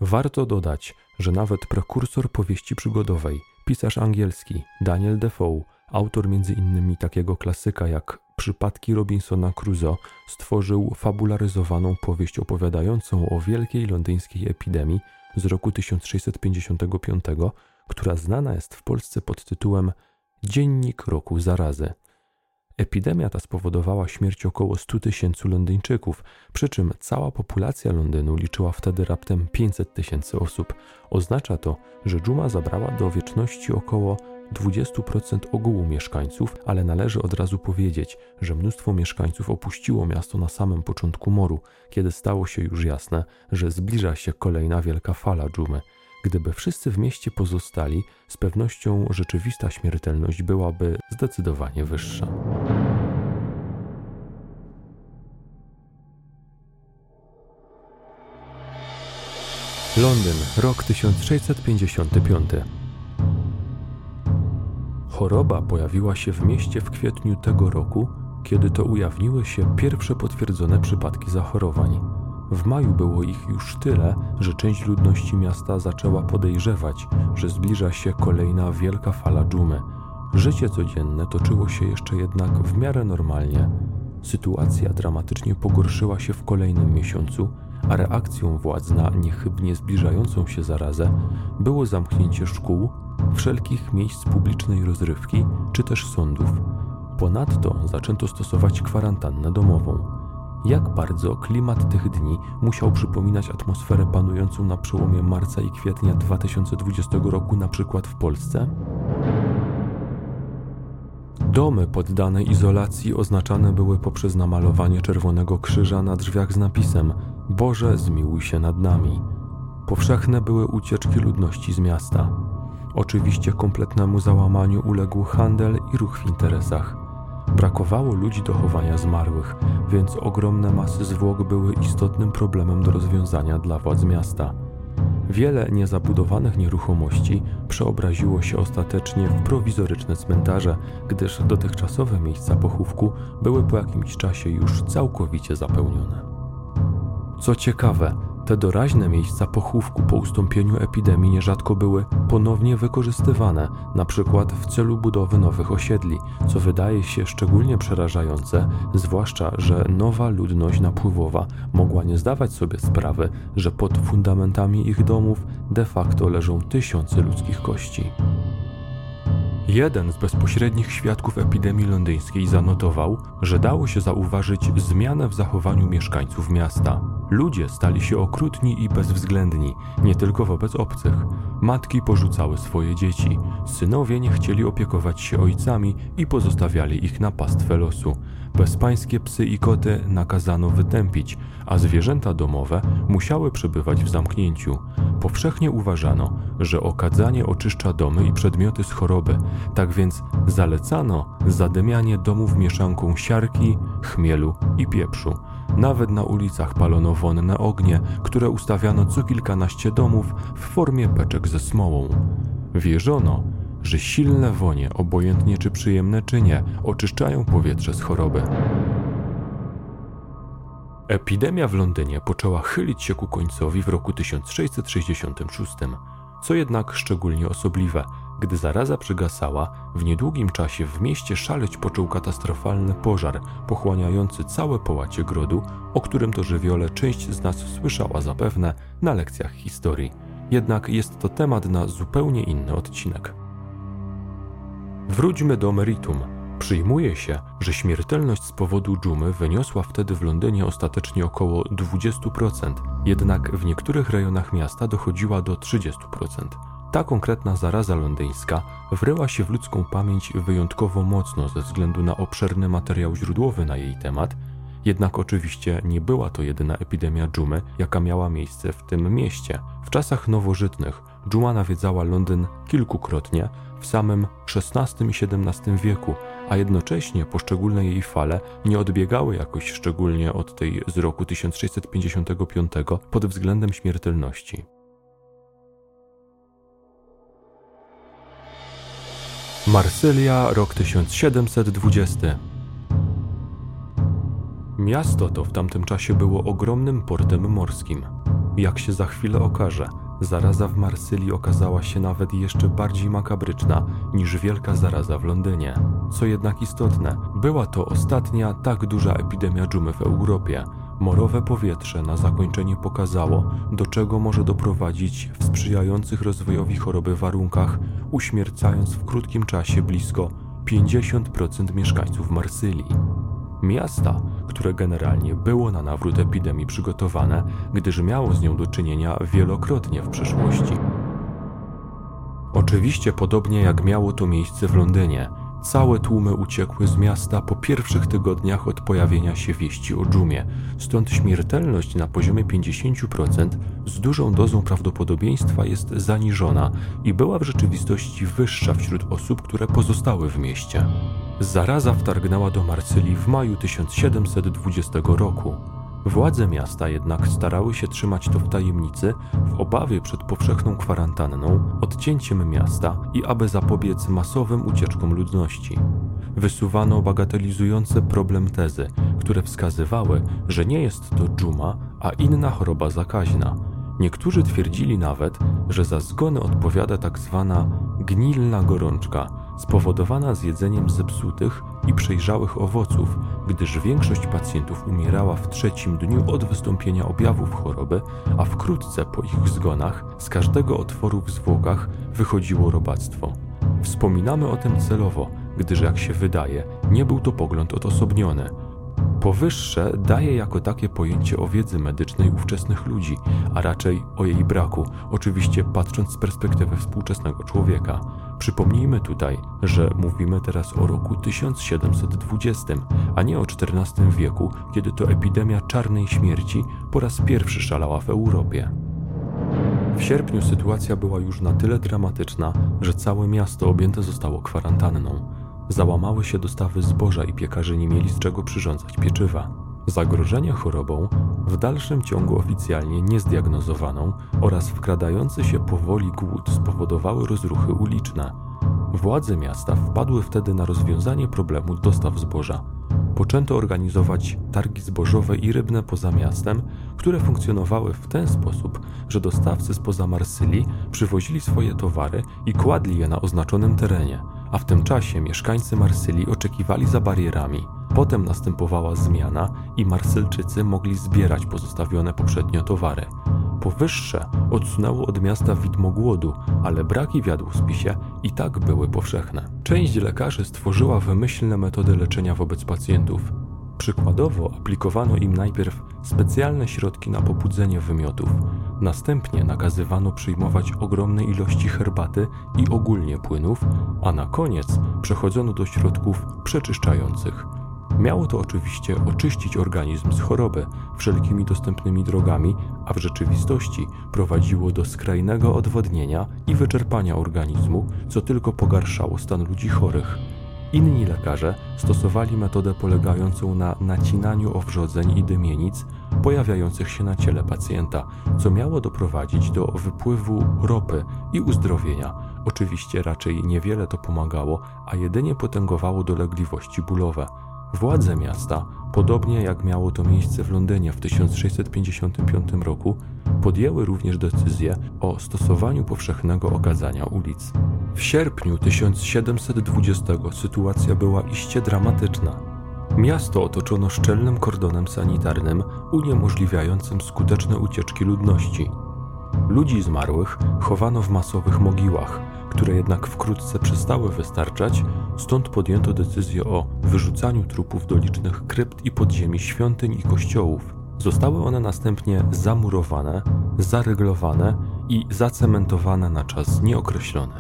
Warto dodać, że nawet prekursor powieści przygodowej, pisarz angielski Daniel Defoe, autor m.in. takiego klasyka jak Przypadki Robinsona Crusoe, stworzył fabularyzowaną powieść opowiadającą o wielkiej londyńskiej epidemii z roku 1655, która znana jest w Polsce pod tytułem Dziennik roku zarazy. Epidemia ta spowodowała śmierć około 100 tysięcy Londyńczyków, przy czym cała populacja Londynu liczyła wtedy raptem 500 tysięcy osób. Oznacza to, że dżuma zabrała do wieczności około 20% ogółu mieszkańców, ale należy od razu powiedzieć, że mnóstwo mieszkańców opuściło miasto na samym początku moru, kiedy stało się już jasne, że zbliża się kolejna wielka fala dżumy. Gdyby wszyscy w mieście pozostali, z pewnością rzeczywista śmiertelność byłaby zdecydowanie wyższa. Londyn, rok 1655. Choroba pojawiła się w mieście w kwietniu tego roku, kiedy to ujawniły się pierwsze potwierdzone przypadki zachorowań. W maju było ich już tyle, że część ludności miasta zaczęła podejrzewać, że zbliża się kolejna wielka fala dżumy. Życie codzienne toczyło się jeszcze jednak w miarę normalnie. Sytuacja dramatycznie pogorszyła się w kolejnym miesiącu, a reakcją władz na niechybnie zbliżającą się zarazę było zamknięcie szkół, wszelkich miejsc publicznej rozrywki czy też sądów. Ponadto zaczęto stosować kwarantannę domową. Jak bardzo klimat tych dni musiał przypominać atmosferę panującą na przełomie marca i kwietnia 2020 roku, na przykład w Polsce? Domy poddane izolacji oznaczane były poprzez namalowanie czerwonego krzyża na drzwiach z napisem Boże, zmiłuj się nad nami. Powszechne były ucieczki ludności z miasta. Oczywiście kompletnemu załamaniu uległ handel i ruch w interesach. Brakowało ludzi do chowania zmarłych, więc ogromne masy zwłok były istotnym problemem do rozwiązania dla władz miasta. Wiele niezabudowanych nieruchomości przeobraziło się ostatecznie w prowizoryczne cmentarze, gdyż dotychczasowe miejsca pochówku były po jakimś czasie już całkowicie zapełnione. Co ciekawe, te doraźne miejsca pochówku po ustąpieniu epidemii nierzadko były ponownie wykorzystywane, na przykład w celu budowy nowych osiedli, co wydaje się szczególnie przerażające, zwłaszcza, że nowa ludność napływowa mogła nie zdawać sobie sprawy, że pod fundamentami ich domów de facto leżą tysiące ludzkich kości. Jeden z bezpośrednich świadków epidemii londyńskiej zanotował, że dało się zauważyć zmianę w zachowaniu mieszkańców miasta. Ludzie stali się okrutni i bezwzględni, nie tylko wobec obcych. Matki porzucały swoje dzieci, synowie nie chcieli opiekować się ojcami i pozostawiali ich na pastwę losu. Bezpańskie psy i koty nakazano wytępić, a zwierzęta domowe musiały przebywać w zamknięciu. Powszechnie uważano, że okadzanie oczyszcza domy i przedmioty z choroby, tak więc zalecano zadymianie domów mieszanką siarki, chmielu i pieprzu. Nawet na ulicach palono wonne ognie, które ustawiano co kilkanaście domów w formie beczek ze smołą. Wierzono, że silne wonie, obojętnie czy przyjemne czy nie, oczyszczają powietrze z choroby. Epidemia w Londynie poczęła chylić się ku końcowi w roku 1666, co jednak szczególnie osobliwe, gdy zaraza przygasała, w niedługim czasie w mieście szaleć począł katastrofalny pożar, pochłaniający całe połacie grodu, o którym to żywiole część z nas słyszała zapewne na lekcjach historii. Jednak jest to temat na zupełnie inny odcinek. Wróćmy do meritum. Przyjmuje się, że śmiertelność z powodu dżumy wyniosła wtedy w Londynie ostatecznie około 20%, jednak w niektórych rejonach miasta dochodziła do 30%. Ta konkretna zaraza londyńska wryła się w ludzką pamięć wyjątkowo mocno ze względu na obszerny materiał źródłowy na jej temat, jednak oczywiście nie była to jedyna epidemia dżumy, jaka miała miejsce w tym mieście. W czasach nowożytnych dżuma nawiedzała Londyn kilkukrotnie w samym XVI i XVII wieku, a jednocześnie poszczególne jej fale nie odbiegały jakoś szczególnie od tej z roku 1655 pod względem śmiertelności. Marsylia, rok 1720. Miasto to w tamtym czasie było ogromnym portem morskim. Jak się za chwilę okaże, zaraza w Marsylii okazała się nawet jeszcze bardziej makabryczna niż wielka zaraza w Londynie. Co jednak istotne, była to ostatnia tak duża epidemia dżumy w Europie. Morowe powietrze na zakończenie pokazało, do czego może doprowadzić w sprzyjających rozwojowi choroby warunkach, uśmiercając w krótkim czasie blisko 50% mieszkańców Marsylii. Miasta, które generalnie było na nawrót epidemii przygotowane, gdyż miało z nią do czynienia wielokrotnie w przeszłości. Oczywiście, podobnie jak miało to miejsce w Londynie, całe tłumy uciekły z miasta po pierwszych tygodniach od pojawienia się wieści o dżumie, stąd śmiertelność na poziomie 50% z dużą dozą prawdopodobieństwa jest zaniżona i była w rzeczywistości wyższa wśród osób, które pozostały w mieście. Zaraza wtargnęła do Marsylii w maju 1720 roku. Władze miasta jednak starały się trzymać to w tajemnicy w obawie przed powszechną kwarantanną, odcięciem miasta i aby zapobiec masowym ucieczkom ludności. Wysuwano bagatelizujące problem tezy, które wskazywały, że nie jest to dżuma, a inna choroba zakaźna. Niektórzy twierdzili nawet, że za zgony odpowiada tak zwana gnilna gorączka, spowodowana zjedzeniem zepsutych i przejrzałych owoców, gdyż większość pacjentów umierała w trzecim dniu od wystąpienia objawów choroby, a wkrótce po ich zgonach z każdego otworu w zwłokach wychodziło robactwo. Wspominamy o tym celowo, gdyż jak się wydaje, nie był to pogląd odosobniony, Powyższe daje jako takie pojęcie o wiedzy medycznej ówczesnych ludzi, a raczej o jej braku, oczywiście patrząc z perspektywy współczesnego człowieka. Przypomnijmy tutaj, że mówimy teraz o roku 1720, a nie o XIV wieku, kiedy to epidemia czarnej śmierci po raz pierwszy szalała w Europie. W sierpniu sytuacja była już na tyle dramatyczna, że całe miasto objęte zostało kwarantanną. Załamały się dostawy zboża i piekarze nie mieli z czego przyrządzać pieczywa. Zagrożenie chorobą, w dalszym ciągu oficjalnie niezdiagnozowaną oraz wkradający się powoli głód spowodowały rozruchy uliczne. Władze miasta wpadły wtedy na rozwiązanie problemu dostaw zboża. Poczęto organizować targi zbożowe i rybne poza miastem, które funkcjonowały w ten sposób, że dostawcy spoza Marsylii przywozili swoje towary i kładli je na oznaczonym terenie – a w tym czasie mieszkańcy Marsylii oczekiwali za barierami. Potem następowała zmiana i Marsylczycy mogli zbierać pozostawione poprzednio towary. Powyższe odsunęło od miasta widmo głodu, ale braki w jadłospisie i tak były powszechne. Część lekarzy stworzyła wymyślne metody leczenia wobec pacjentów. Przykładowo aplikowano im najpierw specjalne środki na pobudzenie wymiotów, następnie nakazywano przyjmować ogromne ilości herbaty i ogólnie płynów, a na koniec przechodzono do środków przeczyszczających. Miało to oczywiście oczyścić organizm z choroby wszelkimi dostępnymi drogami, a w rzeczywistości prowadziło do skrajnego odwodnienia i wyczerpania organizmu, co tylko pogarszało stan ludzi chorych. Inni lekarze stosowali metodę polegającą na nacinaniu owrzodzeń i dymienic pojawiających się na ciele pacjenta, co miało doprowadzić do wypływu ropy i uzdrowienia. Oczywiście raczej niewiele to pomagało, a jedynie potęgowało dolegliwości bólowe. Władze miasta, podobnie jak miało to miejsce w Londynie w 1655 roku, podjęły również decyzję o stosowaniu powszechnego okazania ulic. W sierpniu 1720 sytuacja była iście dramatyczna. Miasto otoczono szczelnym kordonem sanitarnym uniemożliwiającym skuteczne ucieczki ludności. Ludzi zmarłych chowano w masowych mogiłach, które jednak wkrótce przestały wystarczać, stąd podjęto decyzję o wyrzucaniu trupów do licznych krypt i podziemi świątyń i kościołów. Zostały one następnie zamurowane, zaryglowane i zacementowane na czas nieokreślony.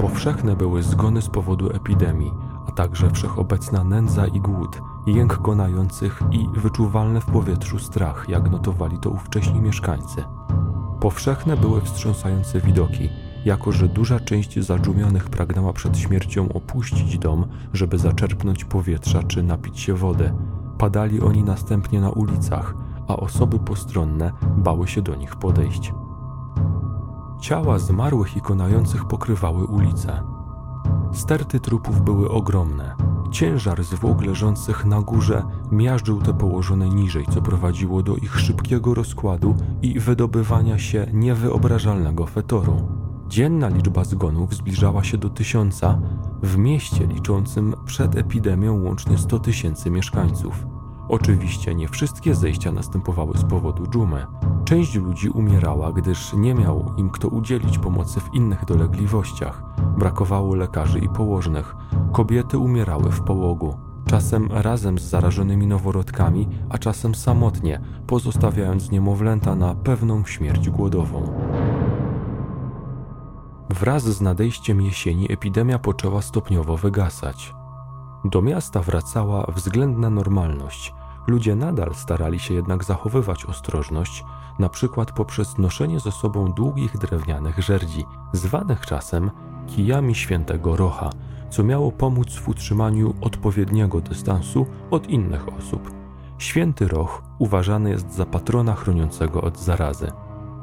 Powszechne były zgony z powodu epidemii, a także wszechobecna nędza i głód, jęk gonających i wyczuwalny w powietrzu strach, jak notowali to ówcześni mieszkańcy. Powszechne były wstrząsające widoki, jako że duża część zadżumionych pragnęła przed śmiercią opuścić dom, żeby zaczerpnąć powietrza czy napić się wody. Padali oni następnie na ulicach, a osoby postronne bały się do nich podejść. Ciała zmarłych i konających pokrywały ulice. Sterty trupów były ogromne. Ciężar zwłok leżących na górze miażdżył te położone niżej, co prowadziło do ich szybkiego rozkładu i wydobywania się niewyobrażalnego fetoru. Dzienna liczba zgonów zbliżała się do tysiąca w mieście liczącym przed epidemią łącznie 100 tysięcy mieszkańców. Oczywiście nie wszystkie zejścia następowały z powodu dżumy. Część ludzi umierała, gdyż nie miał im kto udzielić pomocy w innych dolegliwościach. Brakowało lekarzy i położnych. Kobiety umierały w połogu. Czasem razem z zarażonymi noworodkami, a czasem samotnie, pozostawiając niemowlęta na pewną śmierć głodową. Wraz z nadejściem jesieni epidemia poczęła stopniowo wygasać. Do miasta wracała względna normalność. Ludzie nadal starali się jednak zachowywać ostrożność, na przykład poprzez noszenie ze sobą długich drewnianych żerdzi, zwanych czasem kijami świętego Rocha, co miało pomóc w utrzymaniu odpowiedniego dystansu od innych osób. Święty Roch uważany jest za patrona chroniącego od zarazy.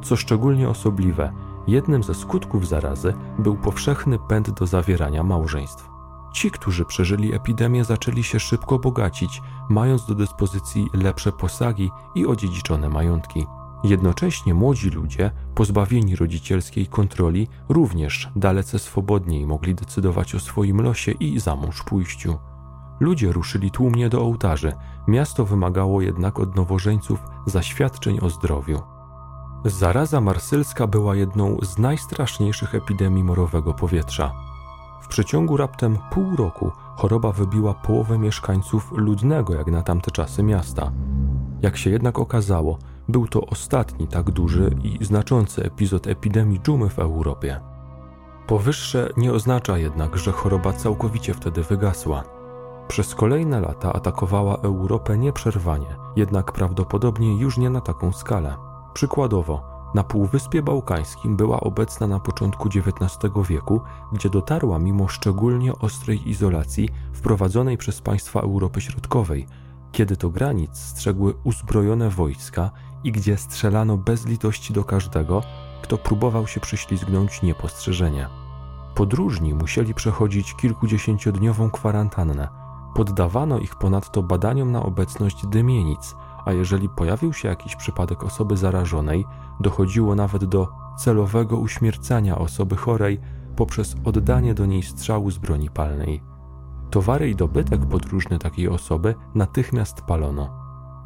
Co szczególnie osobliwe, jednym ze skutków zarazy był powszechny pęd do zawierania małżeństw. Ci, którzy przeżyli epidemię, zaczęli się szybko bogacić, mając do dyspozycji lepsze posagi i odziedziczone majątki. Jednocześnie młodzi ludzie, pozbawieni rodzicielskiej kontroli, również dalece swobodniej mogli decydować o swoim losie i za mąż pójściu. Ludzie ruszyli tłumnie do ołtarzy, miasto wymagało jednak od nowożeńców zaświadczeń o zdrowiu. Zaraza marsylska była jedną z najstraszniejszych epidemii morowego powietrza. W przeciągu raptem pół roku choroba wybiła połowę mieszkańców ludnego jak na tamte czasy miasta. Jak się jednak okazało, był to ostatni tak duży i znaczący epizod epidemii dżumy w Europie. Powyższe nie oznacza jednak, że choroba całkowicie wtedy wygasła. Przez kolejne lata atakowała Europę nieprzerwanie, jednak prawdopodobnie już nie na taką skalę. Przykładowo, na Półwyspie Bałkańskim była obecna na początku XIX wieku, gdzie dotarła mimo szczególnie ostrej izolacji wprowadzonej przez państwa Europy Środkowej, kiedy to granic strzegły uzbrojone wojska i gdzie strzelano bez litości do każdego, kto próbował się prześlizgnąć niepostrzeżenie. Podróżni musieli przechodzić kilkudziesięciodniową kwarantannę. Poddawano ich ponadto badaniom na obecność dymienic, a jeżeli pojawił się jakiś przypadek osoby zarażonej, dochodziło nawet do celowego uśmiercania osoby chorej poprzez oddanie do niej strzału z broni palnej. Towary i dobytek podróżny takiej osoby natychmiast palono.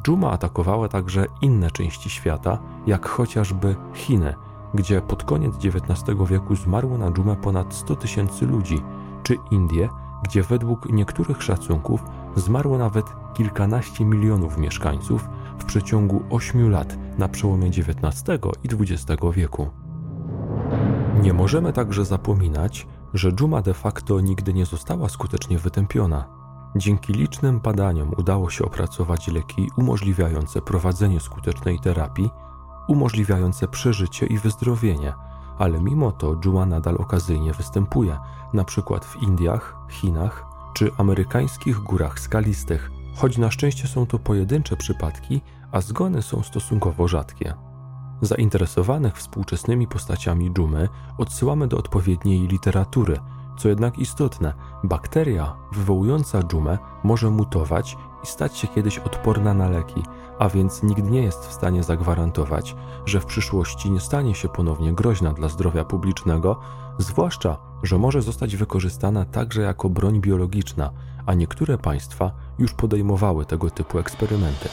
Dżuma atakowała także inne części świata, jak chociażby Chiny, gdzie pod koniec XIX wieku zmarło na dżumę ponad 100 tysięcy ludzi, czy Indie, gdzie według niektórych szacunków zmarło nawet kilkanaście milionów mieszkańców w przeciągu 8 lat na przełomie XIX i XX wieku. Nie możemy także zapominać, że dżuma de facto nigdy nie została skutecznie wytępiona. Dzięki licznym badaniom udało się opracować leki umożliwiające prowadzenie skutecznej terapii, umożliwiające przeżycie i wyzdrowienie, ale mimo to dżuma nadal okazyjnie występuje, przykład w Indiach, Chinach czy amerykańskich górach skalistych, choć na szczęście są to pojedyncze przypadki, a zgony są stosunkowo rzadkie. Zainteresowanych współczesnymi postaciami dżumy odsyłamy do odpowiedniej literatury. Co jednak istotne, bakteria wywołująca dżumę może mutować i stać się kiedyś odporna na leki, a więc nikt nie jest w stanie zagwarantować, że w przyszłości nie stanie się ponownie groźna dla zdrowia publicznego, zwłaszcza, że może zostać wykorzystana także jako broń biologiczna, a niektóre państwa już podejmowały tego typu eksperymenty.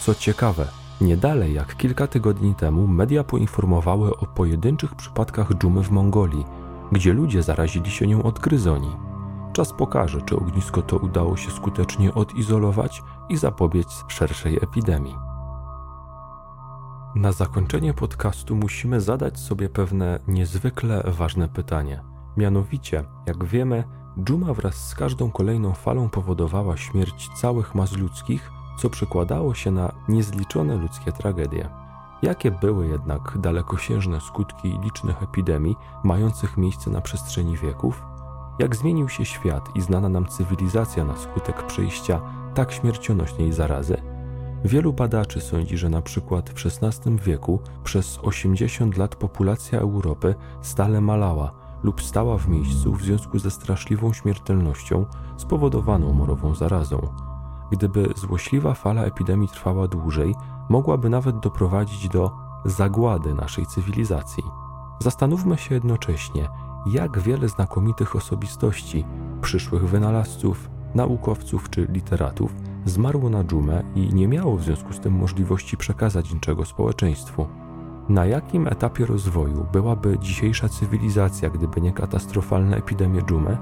Co ciekawe, nie dalej jak kilka tygodni temu media poinformowały o pojedynczych przypadkach dżumy w Mongolii, gdzie ludzie zarazili się nią od gryzoni. Czas pokaże, czy ognisko to udało się skutecznie odizolować i zapobiec szerszej epidemii. Na zakończenie podcastu musimy zadać sobie pewne niezwykle ważne pytanie. Mianowicie, jak wiemy, dżuma wraz z każdą kolejną falą powodowała śmierć całych mas ludzkich, co przekładało się na niezliczone ludzkie tragedie. Jakie były jednak dalekosiężne skutki licznych epidemii mających miejsce na przestrzeni wieków? Jak zmienił się świat i znana nam cywilizacja na skutek przejścia tak śmiercionośnej zarazy? Wielu badaczy sądzi, że na przykład w XVI wieku przez 80 lat populacja Europy stale malała, lub stała w miejscu w związku ze straszliwą śmiertelnością spowodowaną morową zarazą. Gdyby złośliwa fala epidemii trwała dłużej, mogłaby nawet doprowadzić do zagłady naszej cywilizacji. Zastanówmy się jednocześnie, jak wiele znakomitych osobistości, przyszłych wynalazców, naukowców czy literatów zmarło na dżumę i nie miało w związku z tym możliwości przekazać niczego społeczeństwu. Na jakim etapie rozwoju byłaby dzisiejsza cywilizacja, gdyby nie katastrofalne epidemie dżumy?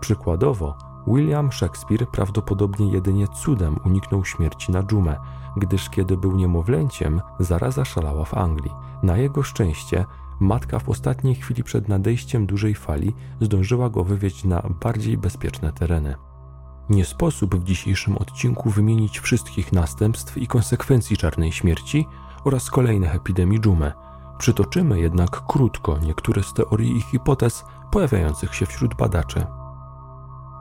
Przykładowo, William Shakespeare prawdopodobnie jedynie cudem uniknął śmierci na dżumę, gdyż kiedy był niemowlęciem, zaraza szalała w Anglii. Na jego szczęście matka w ostatniej chwili przed nadejściem dużej fali zdążyła go wywieźć na bardziej bezpieczne tereny. Nie sposób w dzisiejszym odcinku wymienić wszystkich następstw i konsekwencji czarnej śmierci oraz kolejnych epidemii dżumy. Przytoczymy jednak krótko niektóre z teorii i hipotez pojawiających się wśród badaczy.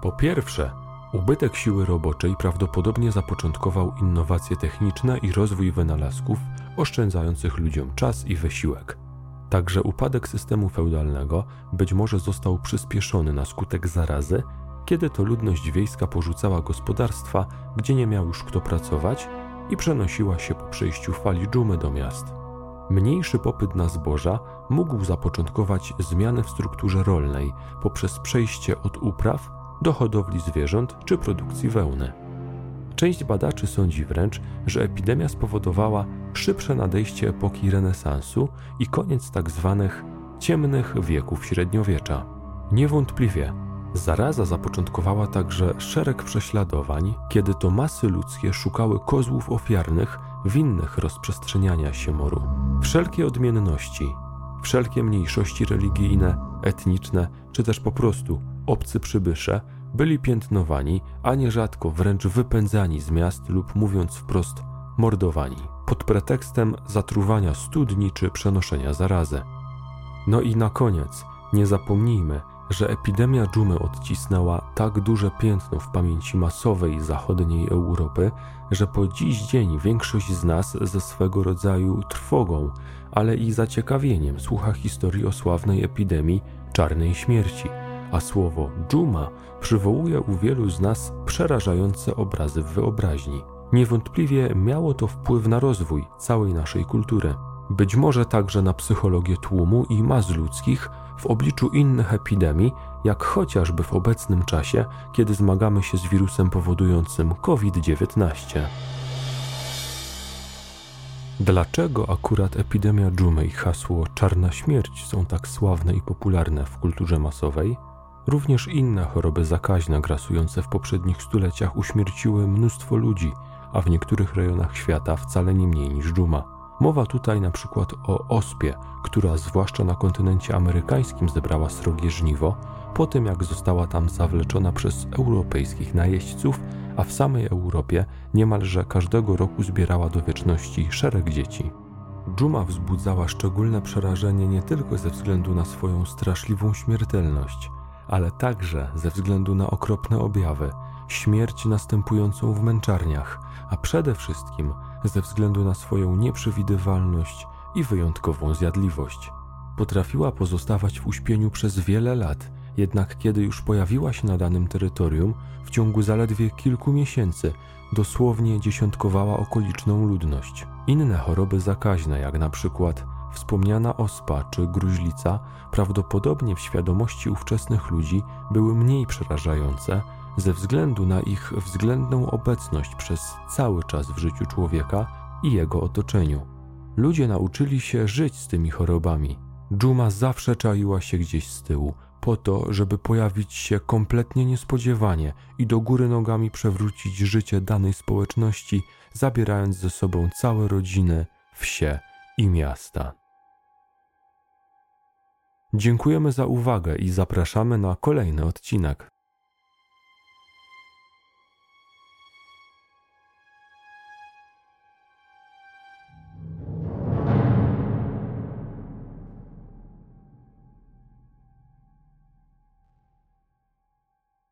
Po pierwsze, ubytek siły roboczej prawdopodobnie zapoczątkował innowacje techniczne i rozwój wynalazków oszczędzających ludziom czas i wysiłek. Także upadek systemu feudalnego być może został przyspieszony na skutek zarazy, kiedy to ludność wiejska porzucała gospodarstwa, gdzie nie miał już kto pracować i przenosiła się po przejściu fali dżumy do miast. Mniejszy popyt na zboża mógł zapoczątkować zmiany w strukturze rolnej poprzez przejście od upraw do hodowli zwierząt czy produkcji wełny. Część badaczy sądzi wręcz, że epidemia spowodowała szybsze nadejście epoki renesansu i koniec tzw. Tak ciemnych wieków średniowiecza. Niewątpliwie Zaraza zapoczątkowała także szereg prześladowań, kiedy to masy ludzkie szukały kozłów ofiarnych winnych rozprzestrzeniania się moru. Wszelkie odmienności, wszelkie mniejszości religijne, etniczne czy też po prostu obcy przybysze byli piętnowani, a nierzadko wręcz wypędzani z miast lub mówiąc wprost mordowani, pod pretekstem zatruwania studni czy przenoszenia zarazy. No i na koniec, nie zapomnijmy, że epidemia dżumy odcisnęła tak duże piętno w pamięci masowej zachodniej Europy, że po dziś dzień większość z nas ze swego rodzaju trwogą, ale i zaciekawieniem słucha historii o sławnej epidemii czarnej śmierci, a słowo dżuma przywołuje u wielu z nas przerażające obrazy w wyobraźni. Niewątpliwie miało to wpływ na rozwój całej naszej kultury być może także na psychologię tłumu i mas ludzkich w obliczu innych epidemii, jak chociażby w obecnym czasie, kiedy zmagamy się z wirusem powodującym COVID-19. Dlaczego akurat epidemia dżumy i hasło czarna śmierć są tak sławne i popularne w kulturze masowej? Również inne choroby zakaźne grasujące w poprzednich stuleciach uśmierciły mnóstwo ludzi, a w niektórych rejonach świata wcale nie mniej niż dżuma. Mowa tutaj na przykład o ospie, która zwłaszcza na kontynencie amerykańskim zebrała srogie żniwo, po tym jak została tam zawleczona przez europejskich najeźdźców, a w samej Europie niemalże każdego roku zbierała do wieczności szereg dzieci. Dżuma wzbudzała szczególne przerażenie nie tylko ze względu na swoją straszliwą śmiertelność, ale także ze względu na okropne objawy, śmierć następującą w męczarniach, a przede wszystkim ze względu na swoją nieprzewidywalność i wyjątkową zjadliwość. Potrafiła pozostawać w uśpieniu przez wiele lat, jednak kiedy już pojawiła się na danym terytorium, w ciągu zaledwie kilku miesięcy dosłownie dziesiątkowała okoliczną ludność. Inne choroby zakaźne, jak na przykład wspomniana ospa czy gruźlica, prawdopodobnie w świadomości ówczesnych ludzi były mniej przerażające ze względu na ich względną obecność przez cały czas w życiu człowieka i jego otoczeniu. Ludzie nauczyli się żyć z tymi chorobami. Dżuma zawsze czaiła się gdzieś z tyłu, po to, żeby pojawić się kompletnie niespodziewanie i do góry nogami przewrócić życie danej społeczności, zabierając ze sobą całe rodziny, wsie i miasta. Dziękujemy za uwagę i zapraszamy na kolejny odcinek.